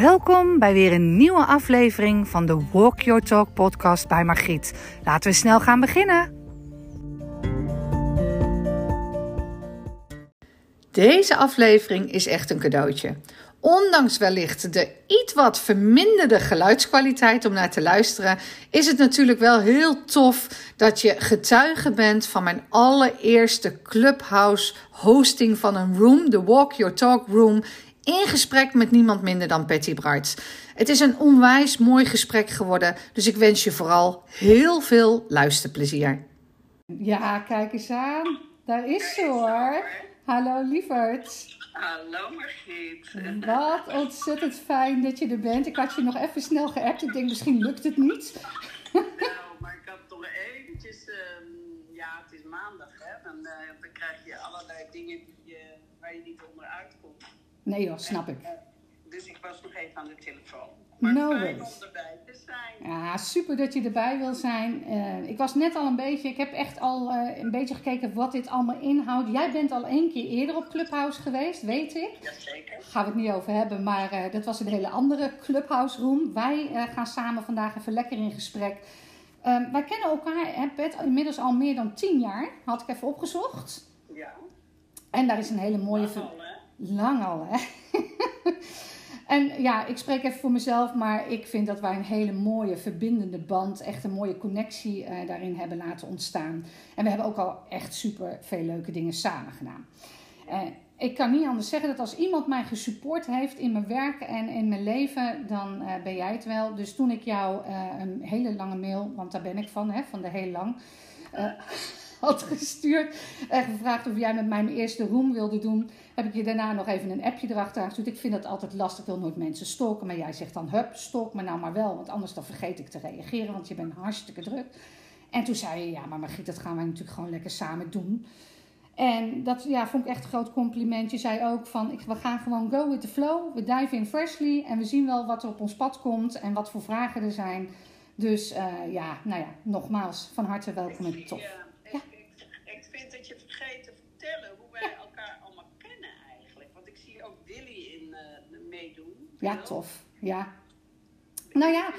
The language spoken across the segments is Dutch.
Welkom bij weer een nieuwe aflevering van de Walk Your Talk podcast bij Margriet. Laten we snel gaan beginnen. Deze aflevering is echt een cadeautje. Ondanks wellicht de iets wat verminderde geluidskwaliteit om naar te luisteren, is het natuurlijk wel heel tof dat je getuige bent van mijn allereerste Clubhouse hosting van een room, de Walk Your Talk Room, in gesprek met niemand minder dan Patty Brights. Het is een onwijs mooi gesprek geworden, dus ik wens je vooral heel veel luisterplezier. Ja, kijk eens aan. Daar is ze hoor. Hallo lieverd. Hallo Margriet. Wat ontzettend fijn dat je er bent. Ik had je nog even snel geappt. Ik denk misschien lukt het niet. Nou, maar ik had toch eventjes... ehm, ja, het is maandag hè. Dan, eh, dan krijg je allerlei dingen die, eh, waar je niet onderuit komt. Nee joh, snap ik. Eh, dus ik was nog even aan de telefoon. Maar No fijn om erbij te zijn. Ja, super dat je erbij wil zijn. Eh, ik was net al een beetje, ik heb echt al eh, een beetje gekeken wat dit allemaal inhoudt. Jij bent al één keer eerder op Clubhouse geweest, weet ik. Jazeker. Daar gaan we het niet over hebben, maar dat was een hele andere Clubhouse room. Wij gaan samen vandaag even lekker in gesprek. Ehm, wij kennen elkaar, hè, Pet, inmiddels al meer dan tien jaar. Had ik even opgezocht. Ja. En daar is een hele mooie... Lang al, hè? en ja, ik spreek even voor mezelf, maar ik vind dat wij een hele mooie verbindende band, echt een mooie connectie eh, daarin hebben laten ontstaan. En we hebben ook al echt super veel leuke dingen samen gedaan. Eh, ik kan niet anders zeggen dat als iemand mij gesupport heeft in mijn werk en in mijn leven, dan eh, ben jij het wel. Dus toen ik jou eh, een hele lange mail, want daar ben ik van, hè, van de heel lang, eh, had gestuurd en gevraagd of jij met mij mijn eerste room wilde doen, heb ik je daarna nog even een appje erachteraan gestuurd. Ik vind dat altijd lastig, ik wil nooit mensen stalken, maar jij zegt dan, hup, stalk me nou maar wel, want anders dan vergeet ik te reageren, want je bent hartstikke druk. En toen zei je, ja, maar Margriet, dat gaan wij natuurlijk gewoon lekker samen doen. En dat ja, vond ik echt een groot compliment. Je zei ook van, ik, we gaan gewoon go with the flow. We dive in freshly en we zien wel wat er op ons pad komt en wat voor vragen er zijn. Dus eh, ja, nou ja, nogmaals, van harte welkom en tof. Ja, ik, Ja. Ik, ik vind dat je vergeet te vertellen hoe wij elkaar allemaal kennen eigenlijk. Want ik zie ook Willy in eh, meedoen. Ja, tof. Ja. Nou ja,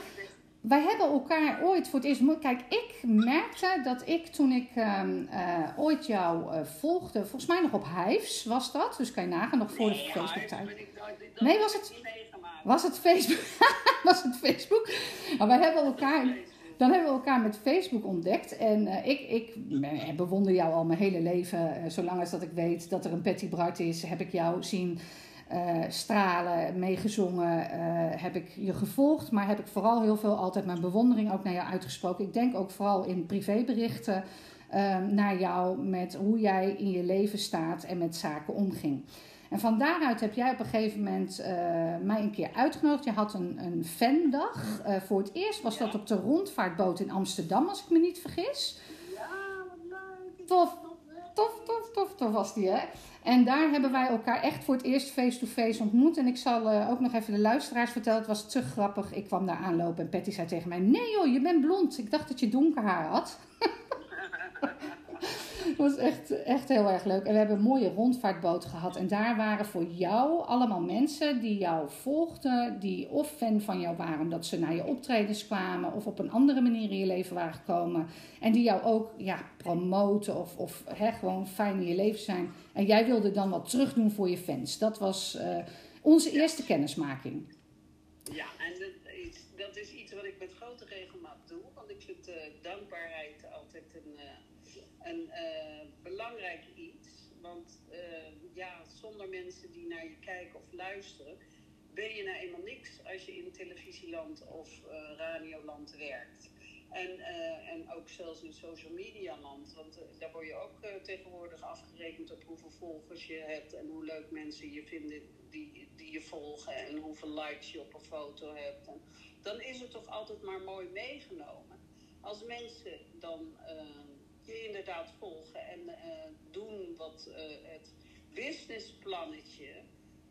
wij hebben elkaar ooit voor het eerst ontmoet. Kijk, ik merkte dat ik toen ik ehm, eh, ooit jou eh, volgde, volgens mij nog op Hives was dat. Dus kan je nagaan, nog voor de Nee, Facebook-tijd. Nee, was het-. Was het Facebook? was het Facebook? Maar wij hebben elkaar, dan hebben we elkaar met Facebook ontdekt. En eh, ik, ik bewonder jou al mijn hele leven. Zolang als dat ik weet dat er een Patty Bright is, heb ik jou zien eh, stralen, meegezongen. eh, heb ik je gevolgd. Maar heb ik vooral heel veel altijd mijn bewondering ook naar jou uitgesproken. Ik denk ook vooral in privéberichten eh, naar jou met hoe jij in je leven staat en met zaken omging. En van daaruit heb jij op een gegeven moment eh, mij een keer uitgenodigd. Je had een, een fandag. Voor het eerst was dat op de rondvaartboot in Amsterdam, als ik me niet vergis. Ja, wat leuk. Tof, tof, tof, tof, tof was die, hè? En daar hebben wij elkaar echt voor het eerst face-to-face ontmoet. En ik zal eh, ook nog even de luisteraars vertellen. Het was te grappig. Ik kwam daar aanlopen en Patty zei tegen mij... Nee joh, je bent blond. Ik dacht dat je donker haar had. Het was echt, echt heel erg leuk. En we hebben een mooie rondvaartboot gehad. En daar waren voor jou allemaal mensen die jou volgden. Die of fan van jou waren omdat ze naar je optredens kwamen. Of op een andere manier in je leven waren gekomen. En die jou ook ja, promoten of, of hè, gewoon fijn in je leven zijn. En jij wilde dan wat terugdoen voor je fans. Dat was eh, onze eerste kennismaking. Ja, en dat is, dat is iets wat ik met grote regelmaat doe. Want ik vind eh, dankbaarheid altijd een, eh, een eh, belangrijk iets. Want eh, ja, zonder mensen die naar je kijken of luisteren, ben je nou eenmaal niks als je in televisieland of eh, radioland werkt. En, en ook zelfs in social media land. Want daar word je ook tegenwoordig afgerekend op hoeveel volgers je hebt en hoe leuk mensen je vinden die, die je volgen en hoeveel likes je op een foto hebt. Dan is het toch altijd maar mooi meegenomen. Als mensen dan inderdaad volgen en eh, doen wat eh, het businessplannetje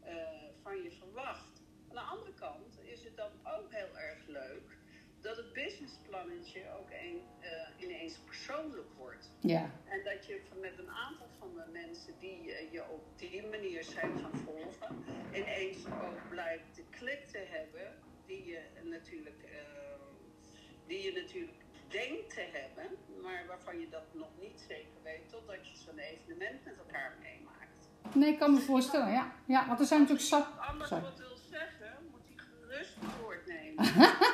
eh, van je verwacht. Aan de andere kant is het dan ook heel erg leuk dat het businessplannetje ook een, ineens persoonlijk wordt. Ja, En dat je met een aantal van de mensen die je op die manier zijn gaan volgen, ineens ook blijkt de klik te hebben die je natuurlijk, uh, die je natuurlijk denkt te hebben, maar waarvan je dat nog niet zeker weet totdat je zo'n evenement met elkaar meemaakt. Nee, ik kan me voorstellen, ja. Ja, want er zijn natuurlijk zat. Anders wat wil zeggen, moet hij gerust woord nemen.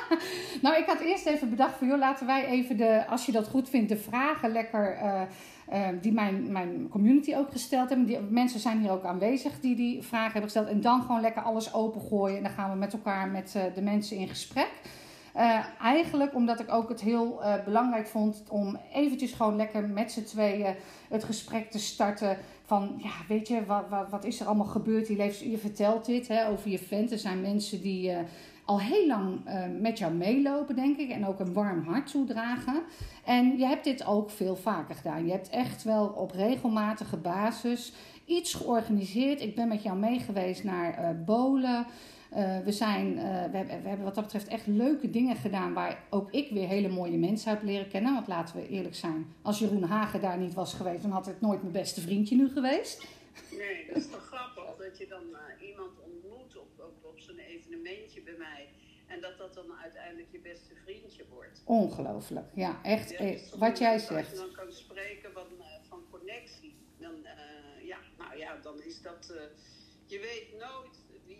nou, ik had eerst even bedacht van, joh, laten wij even de, als je dat goed vindt, de vragen lekker. Uh, uh, die mijn, mijn community ook gesteld hebben. Die, mensen zijn hier ook aanwezig die die vragen hebben gesteld. En dan gewoon lekker alles opengooien. En dan gaan we met elkaar met uh, de mensen in gesprek. Uh, eigenlijk omdat ik ook het heel uh, belangrijk vond om eventjes gewoon lekker met z'n tweeën het gesprek te starten. Van ja, weet je, wat, wat, wat is er allemaal gebeurd? Je, leeft, je vertelt dit hè, over je vent. Er zijn mensen die uh, al heel lang met jou meelopen, denk ik. En ook een warm hart toedragen. En je hebt dit ook veel vaker gedaan. Je hebt echt wel op regelmatige basis iets georganiseerd. Ik ben met jou meegeweest naar Bolen. Uh, we, zijn, uh, we, hebben, we, hebben wat dat betreft echt leuke dingen gedaan waar ook ik weer hele mooie mensen heb leren kennen. Want laten we eerlijk zijn, als Jeroen Hagen daar niet was geweest, dan had het nooit mijn beste vriendje nu geweest. Nee, dat is toch grappig dat je dan uh, iemand ontmoet op, op, op zo'n evenementje bij mij. En dat dat dan uiteindelijk je beste vriendje wordt. Ongelooflijk, ja, echt. Ja, wat jij zegt. Als je dan kan spreken van, van connectie, dan, ja, nou ja, dan is dat. je weet nooit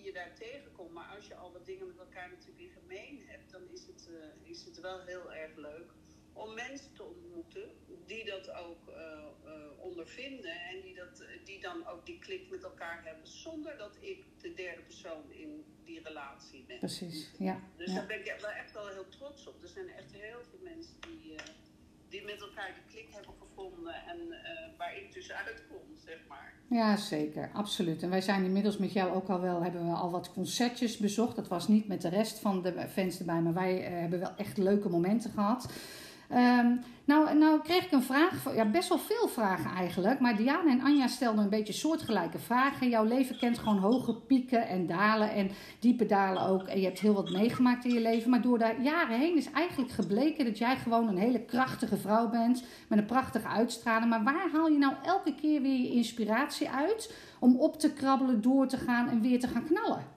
je daar tegenkomt. Maar als je al wat dingen met elkaar natuurlijk in gemeen hebt, dan is het, uh, is het wel heel erg leuk om mensen te ontmoeten die dat ook uh, uh, ondervinden en die, dat, die dan ook die klik met elkaar hebben, zonder dat ik de derde persoon in die relatie ben. Precies, ja. Dus ja. daar ben ik wel echt wel heel trots op. Er zijn echt heel veel mensen die die met elkaar de klik hebben gevonden en uh, waar ik dus uitkom, zeg maar. Ja, zeker, absoluut. En wij zijn inmiddels met jou ook al wel, hebben we al wat concertjes bezocht. Dat was niet met de rest van de fans erbij, maar wij uh, hebben wel echt leuke momenten gehad. Um, nou, nou kreeg ik een vraag, ja, best wel veel vragen eigenlijk. Maar Diana en Anja stelden een beetje soortgelijke vragen. Jouw leven kent gewoon hoge pieken en dalen en diepe dalen ook. En je hebt heel wat meegemaakt in je leven. Maar door de jaren heen is eigenlijk gebleken dat jij gewoon een hele krachtige vrouw bent. Met een prachtige uitstraling. Maar waar haal je nou elke keer weer je inspiratie uit om op te krabbelen, door te gaan en weer te gaan knallen?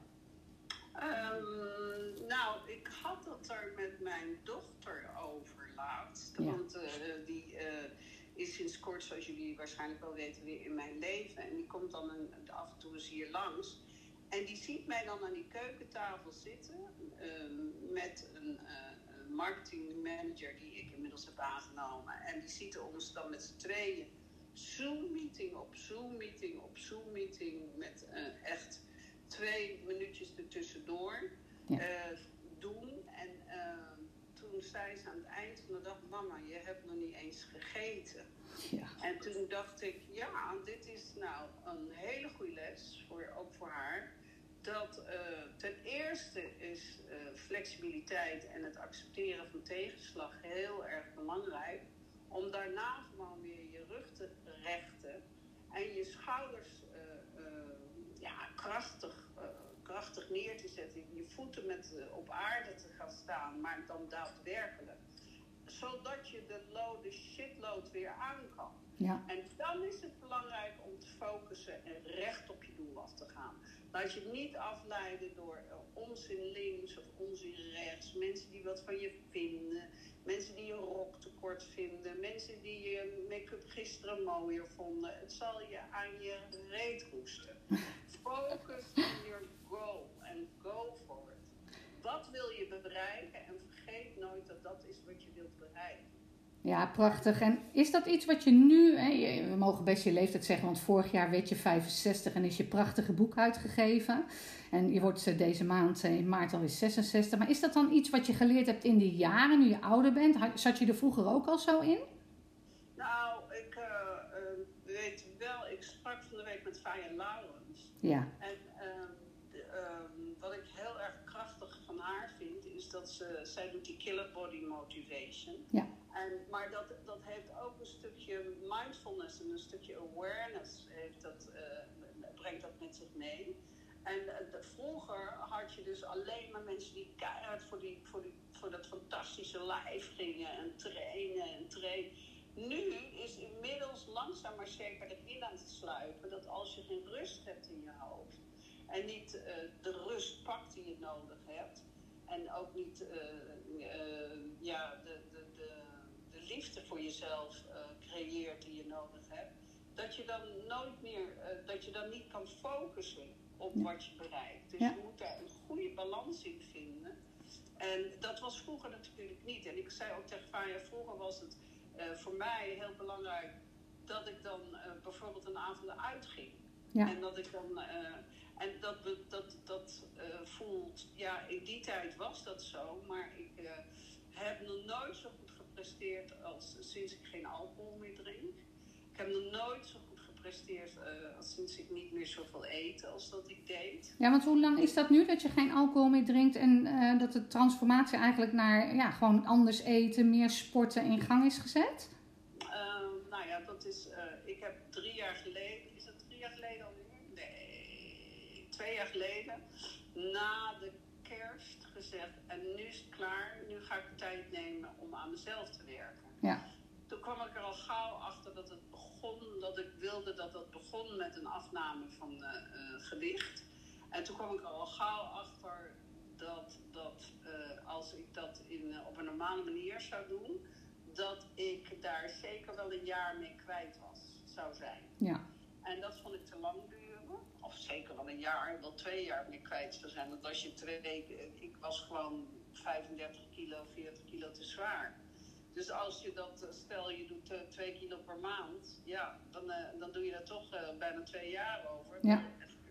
Ja. Want uh, die uh, is sinds kort, zoals jullie waarschijnlijk wel weten, weer in mijn leven. En die komt dan een, af en toe eens hier langs. En die ziet mij dan aan die keukentafel zitten uh, met een marketingmanager die ik inmiddels heb aangenomen. En die ziet ons dan met z'n tweeën Zoom-meeting op Zoom-meeting op Zoom-meeting met echt twee minuutjes ertussendoor ja. doen. En toen zei ze aan het eind van de dag: Mama, je hebt nog niet eens gegeten. Ja. En toen dacht ik: Ja, dit is nou een hele goede les, voor, ook voor haar. Dat uh, ten eerste is uh, flexibiliteit en het accepteren van tegenslag heel erg belangrijk. Om daarna gewoon weer je rug te rechten en je schouders uh, ja, krachtig krachtig neer te zetten, je voeten met, uh, op aarde te gaan staan, maar dan daadwerkelijk. Zodat je de, load, de shitload weer aan kan. Ja. En dan is het belangrijk om te focussen en recht op je doel af te gaan. Laat je niet afleiden door uh, onzin links of onzin rechts. Mensen die wat van je vinden. Mensen die je rok te kort vinden. Mensen die je make-up gisteren mooier vonden. Het zal je aan je reet hoesten. Focus on your goal en go for it. Wat wil je bereiken en vergeet nooit dat dat is wat je wilt bereiken. Ja, prachtig. En is dat iets wat je nu, hè, we mogen best je leeftijd zeggen, want vorig jaar werd je 65 en is je prachtige boek uitgegeven. En je wordt deze maand in maart alweer 66. Maar is dat dan iets wat je geleerd hebt in die jaren, nu je ouder bent? Zat je er vroeger ook al zo in? Nou, ik uh, weet wel, ik sprak van de week met Faya Laurens. Ja. En um, wat ik heel erg krachtig van haar vind, is dat ze, zij doet die killer body motivation. Ja. En, maar dat, dat heeft ook een stukje mindfulness en een stukje awareness heeft dat, uh, brengt dat met zich mee. En uh, vroeger had je dus alleen maar mensen die keihard voor, die, voor, die, voor dat fantastische lijf gingen en trainen en trainen. Nu is inmiddels langzaam maar zeker erin aan te sluipen dat als je geen rust hebt in je hoofd, En niet uh, de rust pakt die je nodig hebt. En ook niet uh, ja, de, de, de, de, liefde voor jezelf creëert die je nodig hebt. Dat je dan nooit meer, dat je dan niet kan focussen op wat je bereikt. Dus je moet daar een goede balans in vinden. En dat was vroeger natuurlijk niet. En ik zei ook tegen Faya, vroeger was het voor mij heel belangrijk dat ik dan bijvoorbeeld een avond uitging. Ja. En dat ik dan. En dat, dat, dat uh, voelt, ja, in die tijd was dat zo, maar ik uh, heb nog nooit zo goed gepresteerd als sinds ik geen alcohol meer drink. Ik heb nog nooit zo goed gepresteerd uh, als sinds ik niet meer zoveel eet als dat ik deed. Ja, want hoe lang is dat nu dat je geen alcohol meer drinkt en dat de transformatie eigenlijk naar ja, gewoon anders eten, meer sporten in gang is gezet? Ehm, nou ja, dat is, ik heb drie jaar geleden twee jaar geleden, na de kerst, gezegd: En nu is het klaar, nu ga ik de tijd nemen om aan mezelf te werken. Ja. Toen kwam ik er al gauw achter dat het begon, dat ik wilde dat het begon met een afname van uh, gewicht. En toen kwam ik er al gauw achter dat, dat uh, als ik dat in, op een normale manier zou doen, dat ik daar zeker wel een jaar mee kwijt was, zou zijn. Ja. En dat vond ik te lang duren of zeker wel een jaar, wel twee jaar meer kwijt zou zijn. Want als je twee weken, ik was gewoon 35 kilo, 40 kilo te zwaar. Dus als je dat, eh, stel je doet uh, twee kilo per maand, ja, dan, uh, dan doe je daar toch uh, bijna twee jaar over. Ja.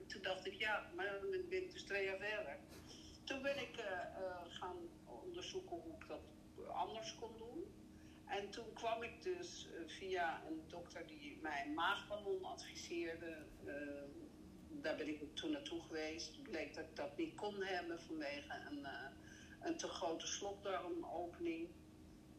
Toen dacht ik, ja, maar dan ben ik dus twee jaar verder. Toen ben ik gaan onderzoeken hoe ik dat anders kon doen. En toen kwam ik dus via een dokter die mij een maagballon adviseerde daar ben ik toen naartoe geweest. bleek dat ik dat niet kon hebben vanwege een, uh, een te grote slokdarmopening.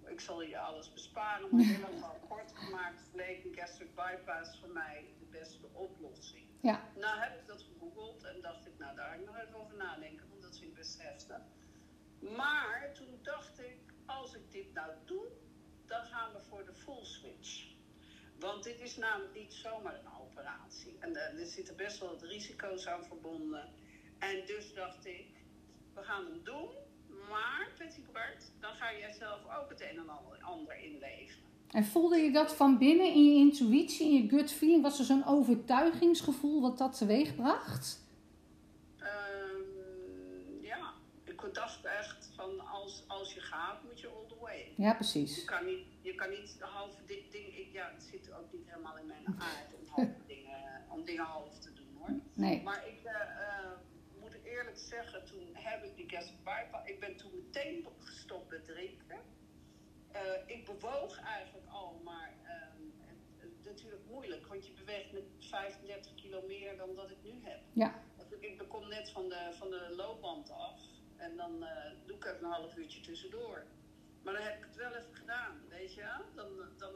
Ik zal je alles besparen, maar helemaal kort gemaakt bleek een gastric bypass voor mij de beste oplossing. Ja. Nou heb ik dat gegoogeld en dacht ik, nou daar ga ik nog even over nadenken, want dat vind ik best heftig. Maar toen dacht ik, als ik dit nou doe, dan gaan we voor de full switch. Want dit is namelijk niet zomaar een operatie. En er zitten best wel wat risico's aan verbonden. En dus dacht ik, we gaan hem doen. Maar, Petit Bart, dan ga jij zelf ook het een en ander inleven. En voelde je dat van binnen in je intuïtie, in je gut feeling? Was er zo'n overtuigingsgevoel wat dat teweeg bracht? Um, ja, ik dacht echt van als, als je gaat, moet je all the way. Ja, precies. Je kan niet, je kan niet halve ding, ding ja, het zit ook niet helemaal in mijn aard om halve dingen, om dingen half te doen hoor. Nee. Maar ik uh, moet eerlijk zeggen, toen heb ik die gastric bypass, ik ben toen meteen gestopt met drinken. Uh, ik bewoog eigenlijk al, maar het, het, natuurlijk moeilijk, want je beweegt met 35 kilo meer dan dat ik nu heb. Ja. Ik kom net van de, van de loopband af en dan doe ik even een half uurtje tussendoor. Maar dan heb ik het wel even gedaan, weet je Dan, dan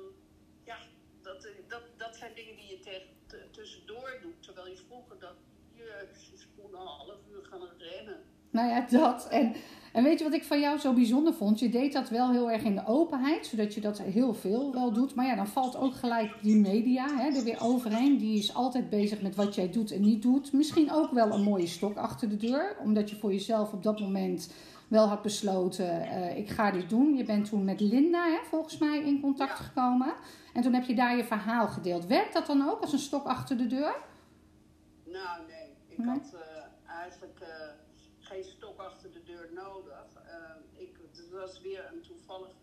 ja, dat, dat, dat zijn dingen die je tegen, tussendoor doet. Terwijl je vroeger dat je gewoon een half uur gaan rennen. Nou ja, dat. En, en weet je wat ik van jou zo bijzonder vond? Je deed dat wel heel erg in de openheid, zodat je dat heel veel wel doet. Maar ja, dan valt ook gelijk die media hè, er weer overheen. Die is altijd bezig met wat jij doet en niet doet. Misschien ook wel een mooie stok achter de deur, omdat je voor jezelf op dat moment wel had besloten, uh, ik ga dit doen. Je bent toen met Linda hè, volgens mij in contact gekomen. En toen heb je daar je verhaal gedeeld. Werkt dat dan ook als een stok achter de deur? Nou nee, ik had uh, eigenlijk uh, geen stok achter de deur nodig. ik, het was weer een toevallig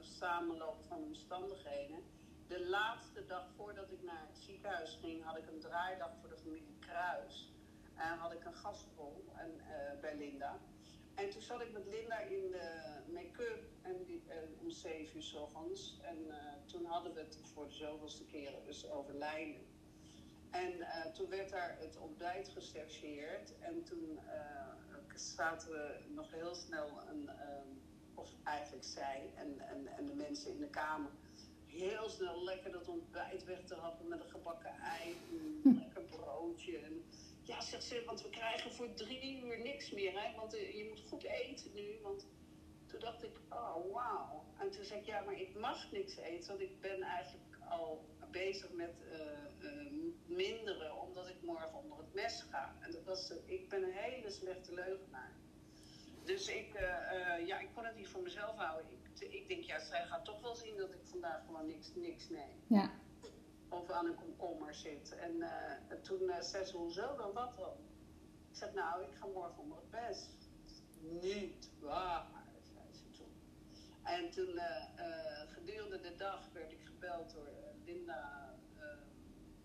samenloop van omstandigheden. De laatste dag voordat ik naar het ziekenhuis ging, had ik een draaidag voor de familie Kruis. En had ik een gastrol en, bij Linda. En toen zat ik met Linda in de make-up en, die, om zeven uur s ochtends. En uh, toen hadden we het voor de zoveelste keren dus over. En uh, toen werd daar het ontbijt geserveerd. En toen uh, zaten we nog heel snel, een, of eigenlijk zij en, en, en de mensen in de kamer, heel snel lekker dat ontbijt weg te happen met een gebakken ei, een lekker broodje. En, ja, zegt ze, want we krijgen voor drie uur niks meer. Hè? Want eh, je moet goed eten nu. Want toen dacht ik, oh wauw. En toen zei ik, ja, maar ik mag niks eten. Want ik ben eigenlijk al bezig met eh, eh, minderen. Omdat ik morgen onder het mes ga. En dat was, ik ben een hele slechte leugenaar. Dus ik, ja, ik kon het niet voor mezelf houden. Ik, ik denk, ja, zij gaat toch wel zien dat ik vandaag gewoon niks, niks neem. Ja. Of aan een komkommer zit. En uh, toen zei ze, hoezo dan, wat dan? Ik zeg, nou, ik ga morgen onder het best. Niet waar, zei ze toen. En toen, gedurende de dag, werd ik gebeld door Linda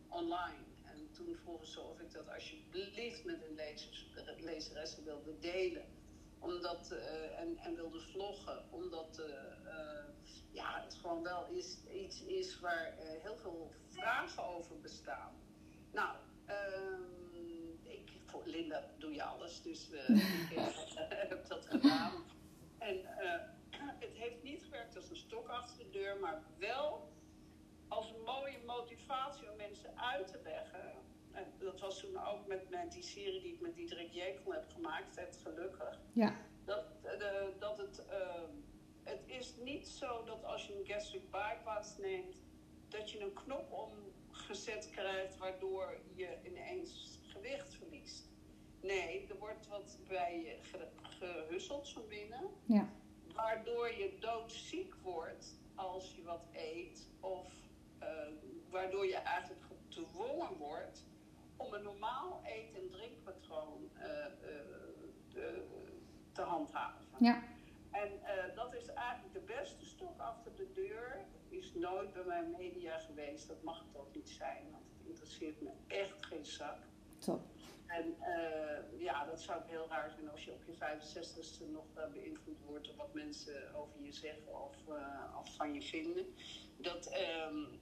online. En toen vroegen ze of ik dat alsjeblieft met een lezers, lezeressen wilde delen omdat, en, en wilde vloggen, omdat ja, het gewoon wel is, iets is waar heel veel vragen over bestaan. Nou, ehm, ik, voor Linda doe je alles, dus ik heb dat gedaan. En het heeft niet gewerkt als een stok achter de deur, maar wel als een mooie motivatie om mensen uit te leggen. En dat was toen ook met, met die serie die ik met Diederik Jekel heb gemaakt, Het Gelukkig. Ja. Dat, dat het, uh, het is niet zo dat als je een gastric bypass neemt, dat je een knop omgezet krijgt waardoor je ineens gewicht verliest. Nee, er wordt wat bij je gehusseld van binnen. Ja. Waardoor je doodziek wordt als je wat eet. Of uh, waardoor je eigenlijk gedwongen wordt om een normaal eet- en drinkpatroon te handhaven. Ja. En uh, dat is eigenlijk de beste stok achter de deur. Is nooit bij mijn media geweest. Dat mag het ook niet zijn, want het interesseert me echt geen zak. Top. En uh, ja, dat zou ik heel raar vinden als je op je 65ste nog uh, beïnvloed wordt door wat mensen over je zeggen of, of van je vinden. Dat, um,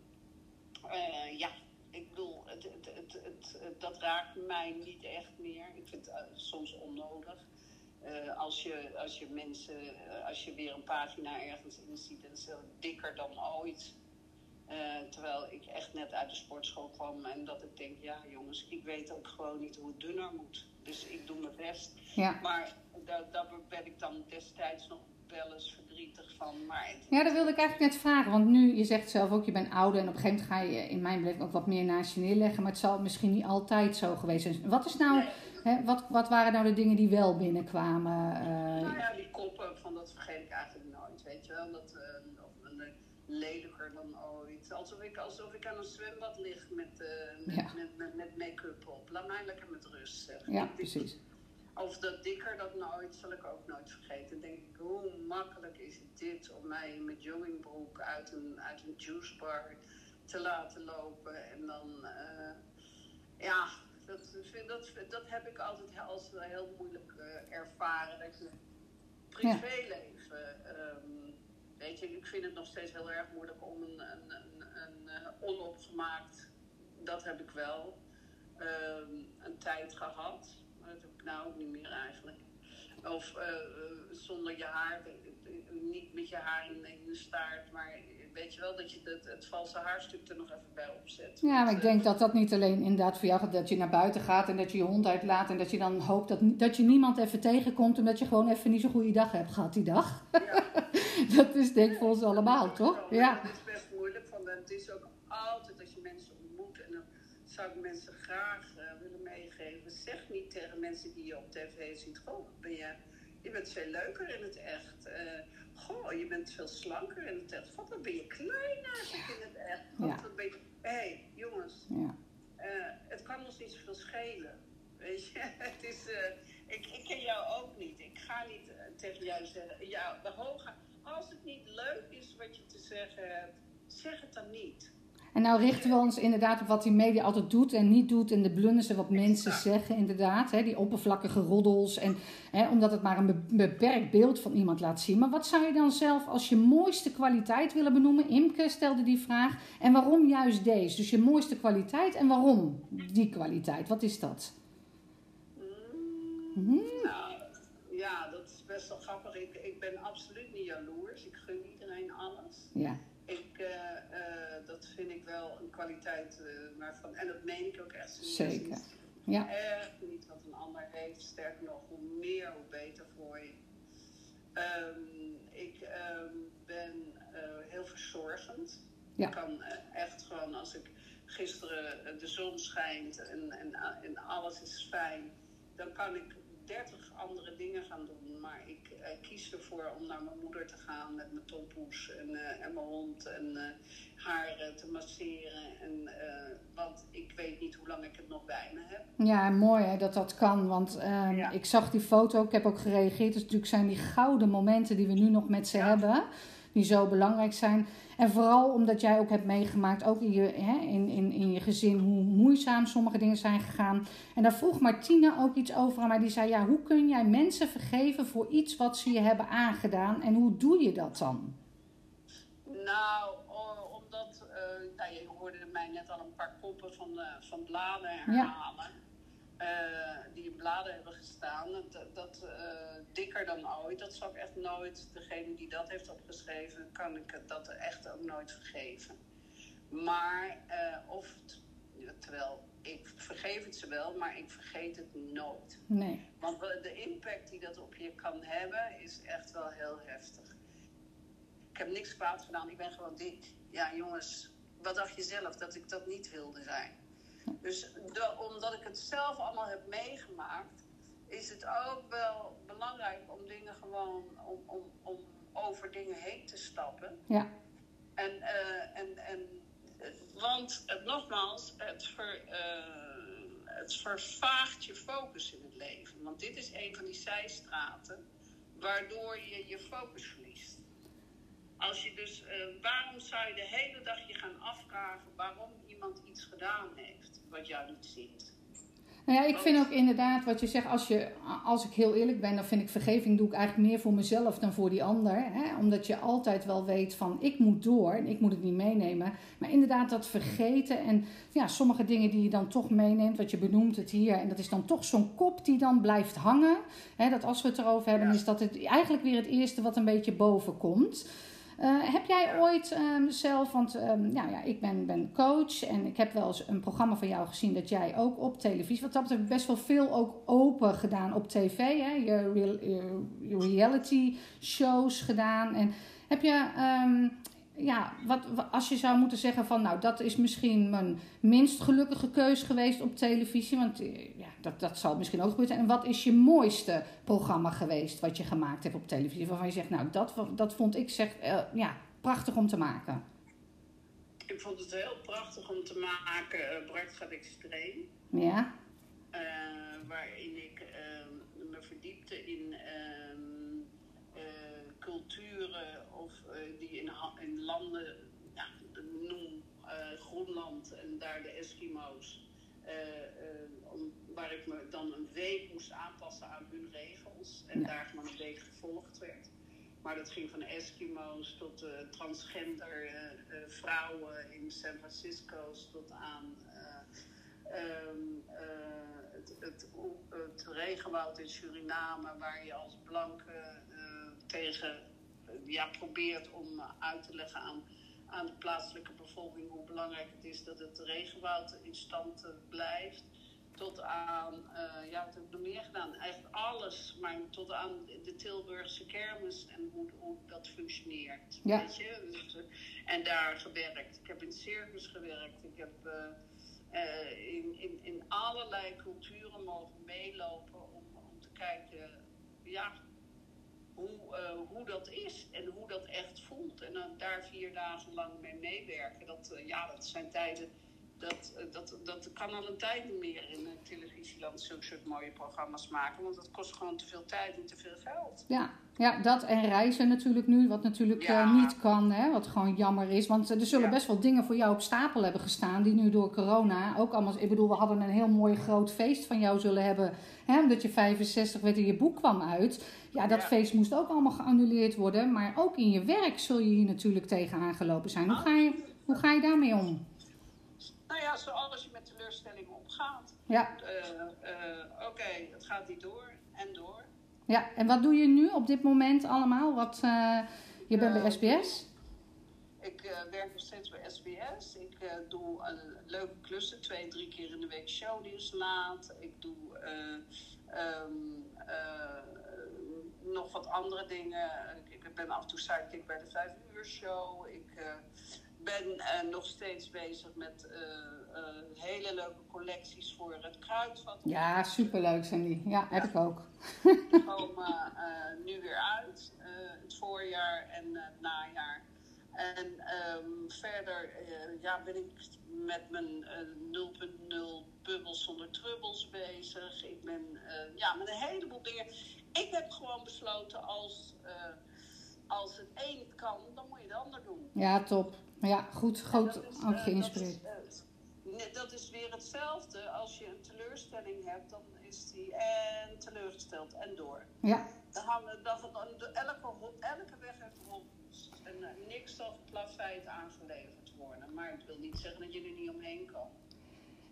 ja, ik bedoel, het, het, het, dat raakt mij niet echt meer. Ik vind het soms onnodig. Uh, als, je, als je mensen, uh, als je weer een pagina ergens in ziet en ze dikker dan ooit. Uh, terwijl ik echt net uit de sportschool kwam en dat ik denk, ja jongens, ik weet ook gewoon niet hoe het dunner moet. Dus ik doe mijn best. Ja. Maar daar, daar ben ik dan destijds nog wel eens verdrietig van. Maar het... Ja, dat wilde ik eigenlijk net vragen. Want nu, je zegt zelf ook, je bent ouder en op een gegeven moment ga je in mijn beleving ook wat meer naast je neerleggen. Maar het zal misschien niet altijd zo geweest zijn. Wat is nou... Nee. Hè, wat, wat waren nou de dingen die wel binnenkwamen? Uh... Nou ja, die koppen, van dat vergeet ik eigenlijk nooit, weet je wel. Dat, uh, of uh, lelijker dan ooit. Alsof ik, alsof ik aan een zwembad lig met, met, Ja. met, met, met make-up op. Laat mij lekker met rust, zeg. Ja, precies. Of dat dikker dat nooit, zal ik ook nooit vergeten. Dan denk ik, hoe makkelijk is het dit om mij met joggingbroek uit een, uit een juicebar te laten lopen. En dan, eh, ja, dat, vind, dat, dat heb ik altijd als heel moeilijk eh, ervaren. Dat je privéleven, ehm, weet je, ik vind het nog steeds heel erg moeilijk om een, een, een, een eh, onopgemaakt, dat heb ik wel, ehm, een tijd gehad. Maar dat heb ik nou ook niet meer eigenlijk. Of eh, eh, zonder je haar, eh, niet met je haar in, in de staart, maar weet je wel dat je het, het valse haarstuk er nog even bij opzet. Ja, maar Want, ik denk dat dat niet alleen inderdaad voor jou gaat, dat je naar buiten gaat en dat je je hond uitlaat en dat je dan hoopt dat, dat je niemand even tegenkomt omdat je gewoon even niet zo'n goede dag hebt gehad die dag. ja. Dat is denk ik voor ons allemaal, toch? Ja. Het is best moeilijk, van, het is ook altijd als je mensen ontmoet en dan zou ik mensen graag eh, willen meegeven. Zeg niet tegen mensen die je op tv ziet, goh, ben je, je bent veel leuker in het echt. Eh, goh, je bent veel slanker in het echt. Wat, wat ben je klein eigenlijk in het echt. Wat, ben je... Hé, hey, jongens, Ja. eh, het kan ons niet zoveel schelen. Weet je, het is, ik, ik ken jou ook niet. Ik ga niet tegen jou zeggen, ja, de hoge, als het niet leuk is wat je te zeggen hebt, zeg het dan niet. En nou richten we ons inderdaad op wat die media altijd doet en niet doet. En de blunders en wat mensen zeggen inderdaad. Hè, die oppervlakkige roddels. En, hè, omdat het maar een be- beperkt beeld van iemand laat zien. Maar wat zou je dan zelf als je mooiste kwaliteit willen benoemen? Imke stelde die vraag. En waarom juist deze? Dus je mooiste kwaliteit en waarom die kwaliteit? Wat is dat? Mm, Mhm. Nou, ja, dat is best wel grappig. Ik, ik ben absoluut niet jaloers. Ik gun iedereen alles. Ja, Ik, eh, eh, dat vind ik wel een kwaliteit eh, waarvan, en dat meen ik ook echt. Zeker. Ja. Echt niet wat een ander heeft. Sterker nog, hoe meer, hoe beter voor je. Ehm, ik ehm, ben eh, heel verzorgend. Ja. Ik kan eh, echt gewoon, als ik gisteren de zon schijnt en, en, en alles is fijn, dan kan ik dertig andere dingen gaan doen. Maar ik uh, kies ervoor om naar mijn moeder te gaan met mijn tompoes en, uh, en mijn hond en haar te masseren. En, want ik weet niet hoe lang ik het nog bij me heb. Ja, mooi hè, dat dat kan. Want ehm, ja. ik zag die foto, ik heb ook gereageerd. Dus natuurlijk zijn die gouden momenten die we nu nog met ze ja. hebben die zo belangrijk zijn. En vooral omdat jij ook hebt meegemaakt, ook in je, hè, in, in, in je gezin, hoe moeizaam sommige dingen zijn gegaan. En daar vroeg Martine ook iets over aan mij. Die zei, ja, hoe kun jij mensen vergeven voor iets wat ze je hebben aangedaan? En hoe doe je dat dan? Nou, omdat, uh, nou, je hoorde mij net al een paar koppen van, uh, van bladen herhalen. Ja. Uh, die in bladen hebben gestaan. Dat, dat uh, dikker dan ooit, dat zal ik echt nooit, degene die dat heeft opgeschreven, kan ik dat echt ook nooit vergeven. Maar, uh, of, terwijl ik vergeef het ze wel, maar ik vergeet het nooit. Nee. Want de impact die dat op je kan hebben, is echt wel heel heftig. Ik heb niks kwaad gedaan, ik ben gewoon dik. Ja, jongens, wat dacht je zelf dat ik dat niet wilde zijn? Dus omdat ik het zelf allemaal heb meegemaakt, is het ook wel belangrijk om dingen gewoon om, om, om over dingen heen te stappen. Ja. En, uh, en, en want het, nogmaals, het, ver, uh, het vervaagt je focus in het leven. Want dit is een van die zijstraten waardoor je je focus verliest. Als je dus, uh, waarom zou je de hele dag je gaan afvragen waarom iemand iets gedaan heeft wat jou niet ziet? Nou ja, ik vind ook inderdaad wat je zegt, als, je, als ik heel eerlijk ben, dan vind ik vergeving doe ik eigenlijk meer voor mezelf dan voor die ander. Hè? Omdat je altijd wel weet van ik moet door en ik moet het niet meenemen. Maar inderdaad dat vergeten en ja, sommige dingen die je dan toch meeneemt, wat je benoemt het hier. En dat is dan toch zo'n kop die dan blijft hangen. Hè? Dat als we het erover hebben, ja. is dat het eigenlijk weer het eerste wat een beetje boven komt. Uh, heb jij ooit um, zelf, want um, ja, ja, ik ben, ben coach en ik heb wel eens een programma van jou gezien dat jij ook op televisie, wat dat betreft best wel veel ook open gedaan op tv, hè? Je, real, je reality shows gedaan. En heb je um, ja, wat, als je zou moeten zeggen van, nou, dat is misschien mijn minst gelukkige keus geweest op televisie, want ja, dat, dat zal misschien ook gebeuren. En wat is je mooiste programma geweest wat je gemaakt hebt op televisie, waarvan je zegt, nou, dat, dat vond ik zeg, uh, ja, prachtig om te maken. Ik vond het heel prachtig om te maken, uh, Bart gaat extreem. Ja. Uh, waarin ik me verdiepte in culturen of uh, die in, in landen, ja, noem uh, Groenland en daar de Eskimo's, om, waar ik me dan een week moest aanpassen aan hun regels en ja. daar gewoon een week gevolgd werd. Maar dat ging van Eskimo's tot transgender vrouwen in San Francisco tot aan um, het, het, het regenwoud in Suriname, waar je als blanke tegen ja, probeert om uit te leggen aan, aan de plaatselijke bevolking hoe belangrijk het is dat het regenwoud in stand blijft. Tot aan, uh, ja, wat heb ik nog meer gedaan? Eigenlijk alles, maar tot aan de Tilburgse kermis en hoe, hoe dat functioneert. Ja. Weet je? Dus, en daar gewerkt. Ik heb in circus gewerkt. Ik heb uh, uh, in, in, in allerlei culturen mogen meelopen om, om te kijken, ja, hoe, uh, hoe dat is en hoe dat echt voelt. En dan daar vier dagen lang mee meewerken. Dat, uh, ja, dat zijn tijden. Dat, uh, dat, dat kan al een tijd niet meer in het televisieland zulke soort mooie programma's maken. Want dat kost gewoon te veel tijd en te veel geld. Ja, ja dat en reizen natuurlijk nu. Wat natuurlijk ja. niet kan. Hè, wat gewoon jammer is. Want er zullen ja. best wel dingen voor jou op stapel hebben gestaan. Die nu door corona ook allemaal. Ik bedoel, we hadden een heel mooi groot feest van jou zullen hebben. Hè, omdat je 65 werd en je boek kwam uit. Ja, dat ja. feest moest ook allemaal geannuleerd worden. Maar ook in je werk zul je hier natuurlijk tegen aangelopen zijn. Hoe ga je, hoe ga je daarmee om? Nou ja, zoals je met teleurstellingen omgaat. Ja. Uh, uh, Oké, okay, het gaat niet door en door. Ja, en wat doe je nu op dit moment allemaal? Wat, uh, je bent bij SBS? Ik werk nog steeds bij SBS. Ik doe leuke klussen, twee, drie keer in de week shownieuws laat. Ik doe... Um, nog wat andere dingen. Ik ben af en toe sidekick bij de 5 uur show. Ik ben eh, nog steeds bezig met eh, eh, hele leuke collecties voor het kruidvat. Ja, superleuk zijn die. Ja, heb ik ook. Die komen nu weer uit. het voorjaar en het najaar. En ehm, verder ja, ben ik met mijn eh, 0.0 bubbels zonder trubbels bezig. Ik ben ja, met een heleboel dingen. Ik heb gewoon besloten als, als het een kan, dan moet je het ander doen. Ja, top. Ja, goed, is, ook eh, geïnspireerd. Dat is, eh, dat is weer hetzelfde. Als je een teleurstelling hebt, dan is die en teleurgesteld en door. Ja, Dan hangen dan, elke, elke weg heeft hobbels. En eh, niks zal geplaveid aangeleverd worden. Maar het wil niet zeggen dat je er niet omheen kan.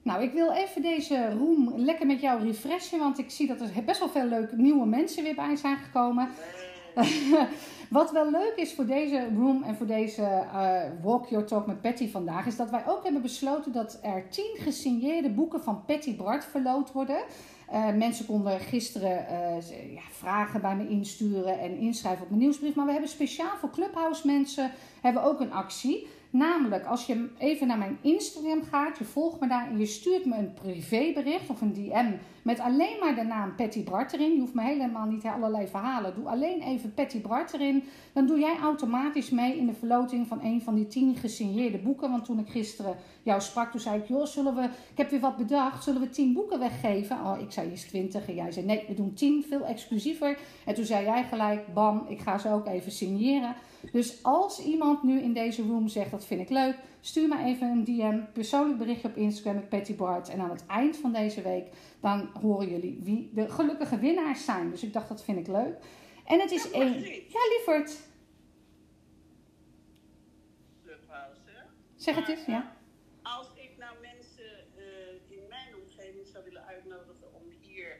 Nou, ik wil even deze room lekker met jou refreshen, want ik zie dat er best wel veel leuke nieuwe mensen weer bij zijn gekomen. Wat wel leuk is voor deze room en voor deze eh, Walk Your Talk met Patty vandaag, is dat wij ook hebben besloten dat er tien gesigneerde boeken van Patty Bart verloot worden. Eh, mensen konden gisteren eh, ja, vragen bij me insturen en inschrijven op mijn nieuwsbrief. Maar we hebben speciaal voor Clubhouse mensen hebben ook een actie. Namelijk, als je even naar mijn Instagram gaat, je volgt me daar en je stuurt me een privébericht of een DM met alleen maar de naam Patty Bart erin. Je hoeft me helemaal niet allerlei verhalen. Doe alleen even Patty Bart erin. Dan doe jij automatisch mee in de verloting van een van die tien gesigneerde boeken. Want toen ik gisteren jou sprak, toen zei ik, joh, zullen we, ik heb weer wat bedacht, zullen we tien boeken weggeven? Oh, ik zei eerst twintig en jij zei, nee, we doen tien, veel exclusiever. En toen zei jij gelijk, bam, ik ga ze ook even signeren. Dus als iemand nu in deze room zegt, dat vind ik leuk, stuur me even een DM, persoonlijk berichtje op Instagram met Patty Bart. En aan het eind van deze week, dan horen jullie wie de gelukkige winnaars zijn. Dus ik dacht, dat vind ik leuk. En het is één... Ja, lieverd. Zeg het eens, ja. Als ik nou mensen eh, in mijn omgeving zou willen uitnodigen om hier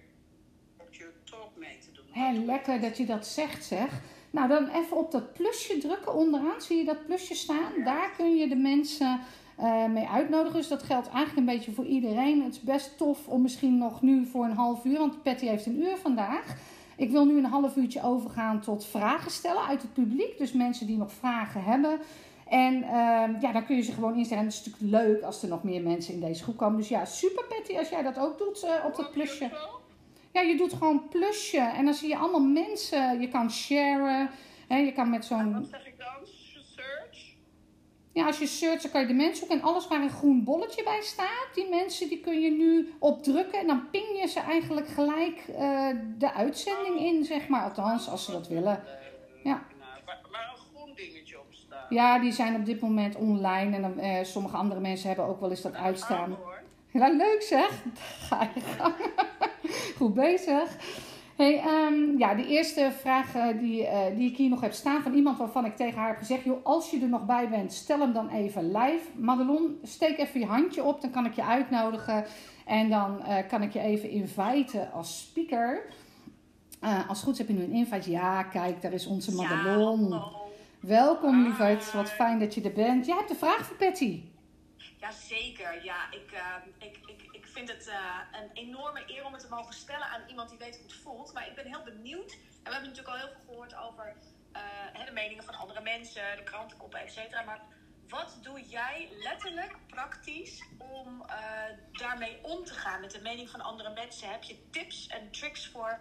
op your talk mee te doen. Hé, lekker dat je dat zegt, zeg. Nou, dan even op dat plusje drukken onderaan. Zie je dat plusje staan? Daar kun je de mensen eh, mee uitnodigen. Dus dat geldt eigenlijk een beetje voor iedereen. Het is best tof om misschien nog nu voor een half uur, want Patty heeft een uur vandaag. Ik wil nu een half uurtje overgaan tot vragen stellen uit het publiek. Dus mensen die nog vragen hebben. En ehm, ja, dan kun je ze gewoon instellen. En het is natuurlijk leuk als er nog meer mensen in deze groep komen. Dus ja, super Patty als jij dat ook doet eh, op dat plusje. Ja, je doet gewoon plusje en dan zie je allemaal mensen. Je kan sharen. Hè, je kan met zo'n. wat zeg ik dan? Search? Ja, als je searcht, dan kan je de mensen zoeken. En alles waar een groen bolletje bij staat, die mensen die kun je nu opdrukken. En dan ping je ze eigenlijk gelijk eh, de uitzending in, zeg maar. Althans, als ze dat willen. Ja. Waar, een groen dingetje op staat. Ja, die zijn op dit moment online. En dan, eh, sommige andere mensen hebben ook wel eens dat uitstaan. Ja, leuk zeg. Ga je gang. Goed bezig. Hey, ehm, ja, de eerste vraag eh, die, eh, die ik hier nog heb staan van iemand waarvan ik tegen haar heb gezegd: joh, als je er nog bij bent, stel hem dan even live. Madelon, steek even je handje op, dan kan ik je uitnodigen. En dan eh, kan ik je even inviten als speaker. Als het goed heb je nu een invite. Ja, kijk, daar is onze Madelon. Ja. Welkom, lieverd. Wat fijn dat je er bent. Jij hebt een vraag voor Patty. Jazeker, ja. Ik, eh, ik, ik vind het eh, een enorme eer om het te mogen stellen aan iemand die weet hoe het voelt. Maar ik ben heel benieuwd. En we hebben natuurlijk al heel veel gehoord over eh, de meningen van andere mensen, de krantenkoppen, et cetera. Maar wat doe jij letterlijk praktisch om eh, daarmee om te gaan met de mening van andere mensen? Heb je tips en tricks voor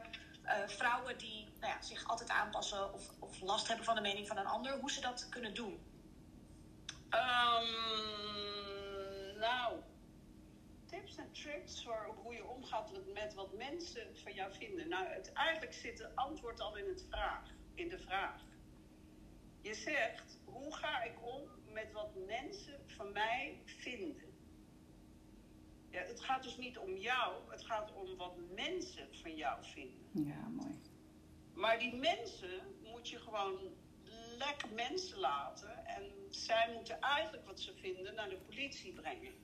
vrouwen die nou ja, zich altijd aanpassen of, of last hebben van de mening van een ander, hoe ze dat kunnen doen? Ehm, nou, tips en tricks voor hoe je omgaat met- wat mensen van jou vinden. Nou, het, eigenlijk zit het antwoord al in, het vraag, in de vraag. Je zegt, hoe ga ik om met wat mensen van mij vinden? Ja, het gaat dus niet om jou, het gaat om wat mensen van jou vinden. Ja, mooi. Maar die mensen moet je gewoon lekker mensen laten. En zij moeten eigenlijk wat ze vinden naar de politie brengen.